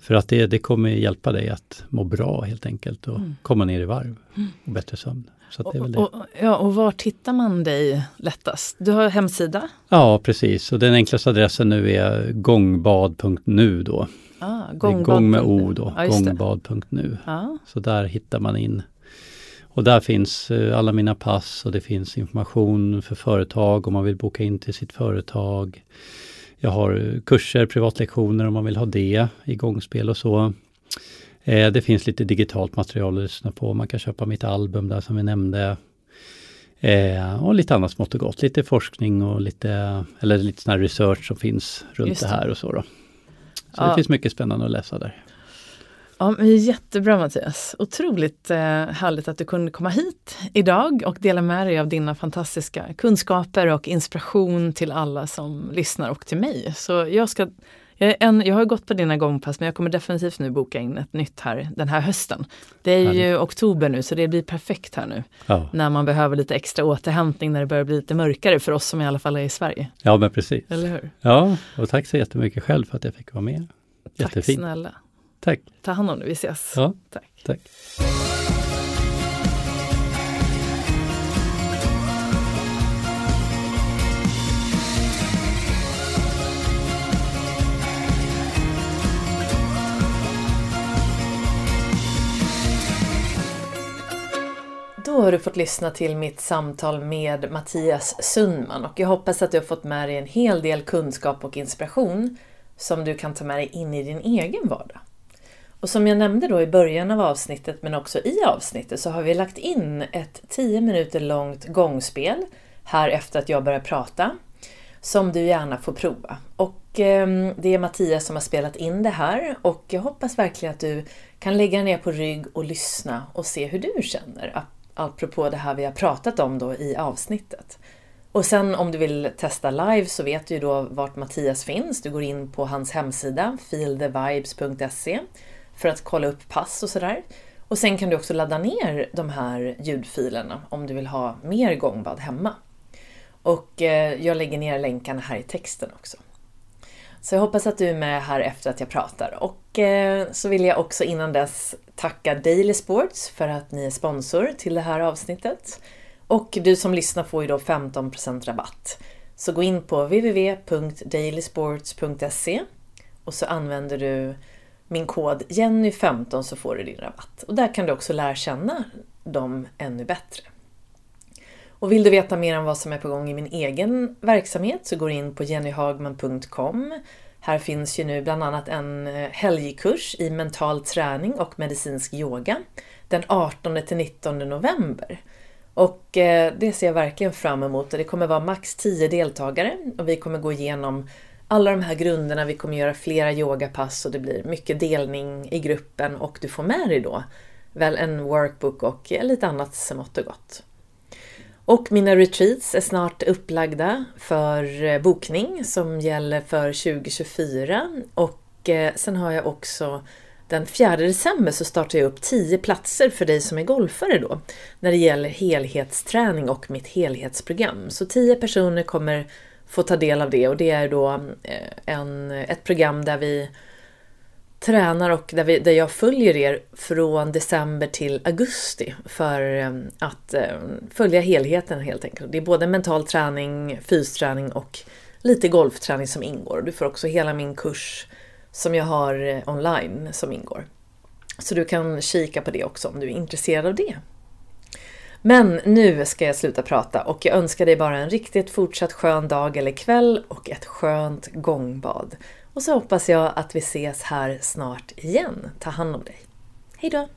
för att det, det kommer hjälpa dig att må bra helt enkelt och mm. komma ner i varv mm. och bättre sömn. Det. Och, ja, och var tittar man dig lättast? Du har hemsida? Ja, precis. Och den enklaste adressen nu är gångbad.nu då. Ah, gångbad. Gång med o då, ja, gångbad.nu. Ja. Så där hittar man in och där finns eh, alla mina pass och det finns information för företag om man vill boka in till sitt företag. Jag har kurser, privatlektioner om man vill ha det, igångspel och så. Eh, det finns lite digitalt material att lyssna på. Man kan köpa mitt album där som vi nämnde. Eh, och lite annat smått och gott. Lite forskning och lite, eller lite sån research som finns runt det. det. här och så. Då. Så ja. det finns mycket spännande att läsa där. Ja, men jättebra Mattias. Otroligt eh, härligt att du kunde komma hit idag och dela med dig av dina fantastiska kunskaper och inspiration till alla som lyssnar och till mig. Så jag ska jag, en, jag har gått på dina gångpass men jag kommer definitivt nu boka in ett nytt här den här hösten. Det är ju Härligt. oktober nu så det blir perfekt här nu. Ja. När man behöver lite extra återhämtning när det börjar bli lite mörkare för oss som i alla fall är i Sverige. Ja men precis. Eller hur? Ja, och tack så jättemycket själv för att jag fick vara med. Jättefint. Tack snälla. Tack. Ta hand om dig, vi ses. Ja, tack. tack. Har du fått lyssna till mitt samtal med Mattias Sundman och jag hoppas att du har fått med dig en hel del kunskap och inspiration som du kan ta med dig in i din egen vardag. Och som jag nämnde då i början av avsnittet men också i avsnittet så har vi lagt in ett 10 minuter långt gångspel här efter att jag börjar prata som du gärna får prova. Och eh, det är Mattias som har spelat in det här och jag hoppas verkligen att du kan lägga ner på rygg och lyssna och se hur du känner apropå det här vi har pratat om då i avsnittet. Och sen om du vill testa live så vet du ju då vart Mattias finns. Du går in på hans hemsida feelthevibes.se för att kolla upp pass och sådär. Och sen kan du också ladda ner de här ljudfilerna om du vill ha mer gångbad hemma. Och eh, jag lägger ner länkarna här i texten också. Så jag hoppas att du är med här efter att jag pratar. Och eh, så vill jag också innan dess tacka Daily Sports för att ni är sponsor till det här avsnittet. Och du som lyssnar får ju då 15% rabatt. Så gå in på www.dailysports.se och så använder du min kod Jenny15 så får du din rabatt. Och där kan du också lära känna dem ännu bättre. Och vill du veta mer om vad som är på gång i min egen verksamhet så går in på jennyhagman.com. Här finns ju nu bland annat en eh, helgkurs i mental träning och medicinsk yoga den 18 till 19 november. Och eh, det ser jag verkligen fram emot. Det kommer vara max 10 deltagare och vi kommer gå igenom alla de här grunderna, vi kommer göra flera yogapass och det blir mycket delning i gruppen och du får med dig då väl en workbook och eh, lite annat smått och gott. Och mina retreats är snart upplagda för eh, bokning som gäller för 2024. Och eh, sen har jag också den 4 december så startar jag upp 10 platser för dig som är golfare då när det gäller helhetsträning och mitt helhetsprogram. Så 10 personer kommer få ta del av det och det är då eh, en, ett program där vi tränar och där, vi, där jag följer er från december till augusti för eh, att eh, följa helheten helt enkelt. Det är både mental träning, fysträning och lite golfträning som ingår. Du får också hela min kurs som jag har eh, online som ingår. Så du kan kika på det också om du är intresserad av det. Men nu ska jag sluta prata och jag önskar dig bara en riktigt fortsatt skön dag eller kväll och ett skönt gångbad. Och så hoppas jag att vi ses här snart igen. Ta hand om dig. Hejdå!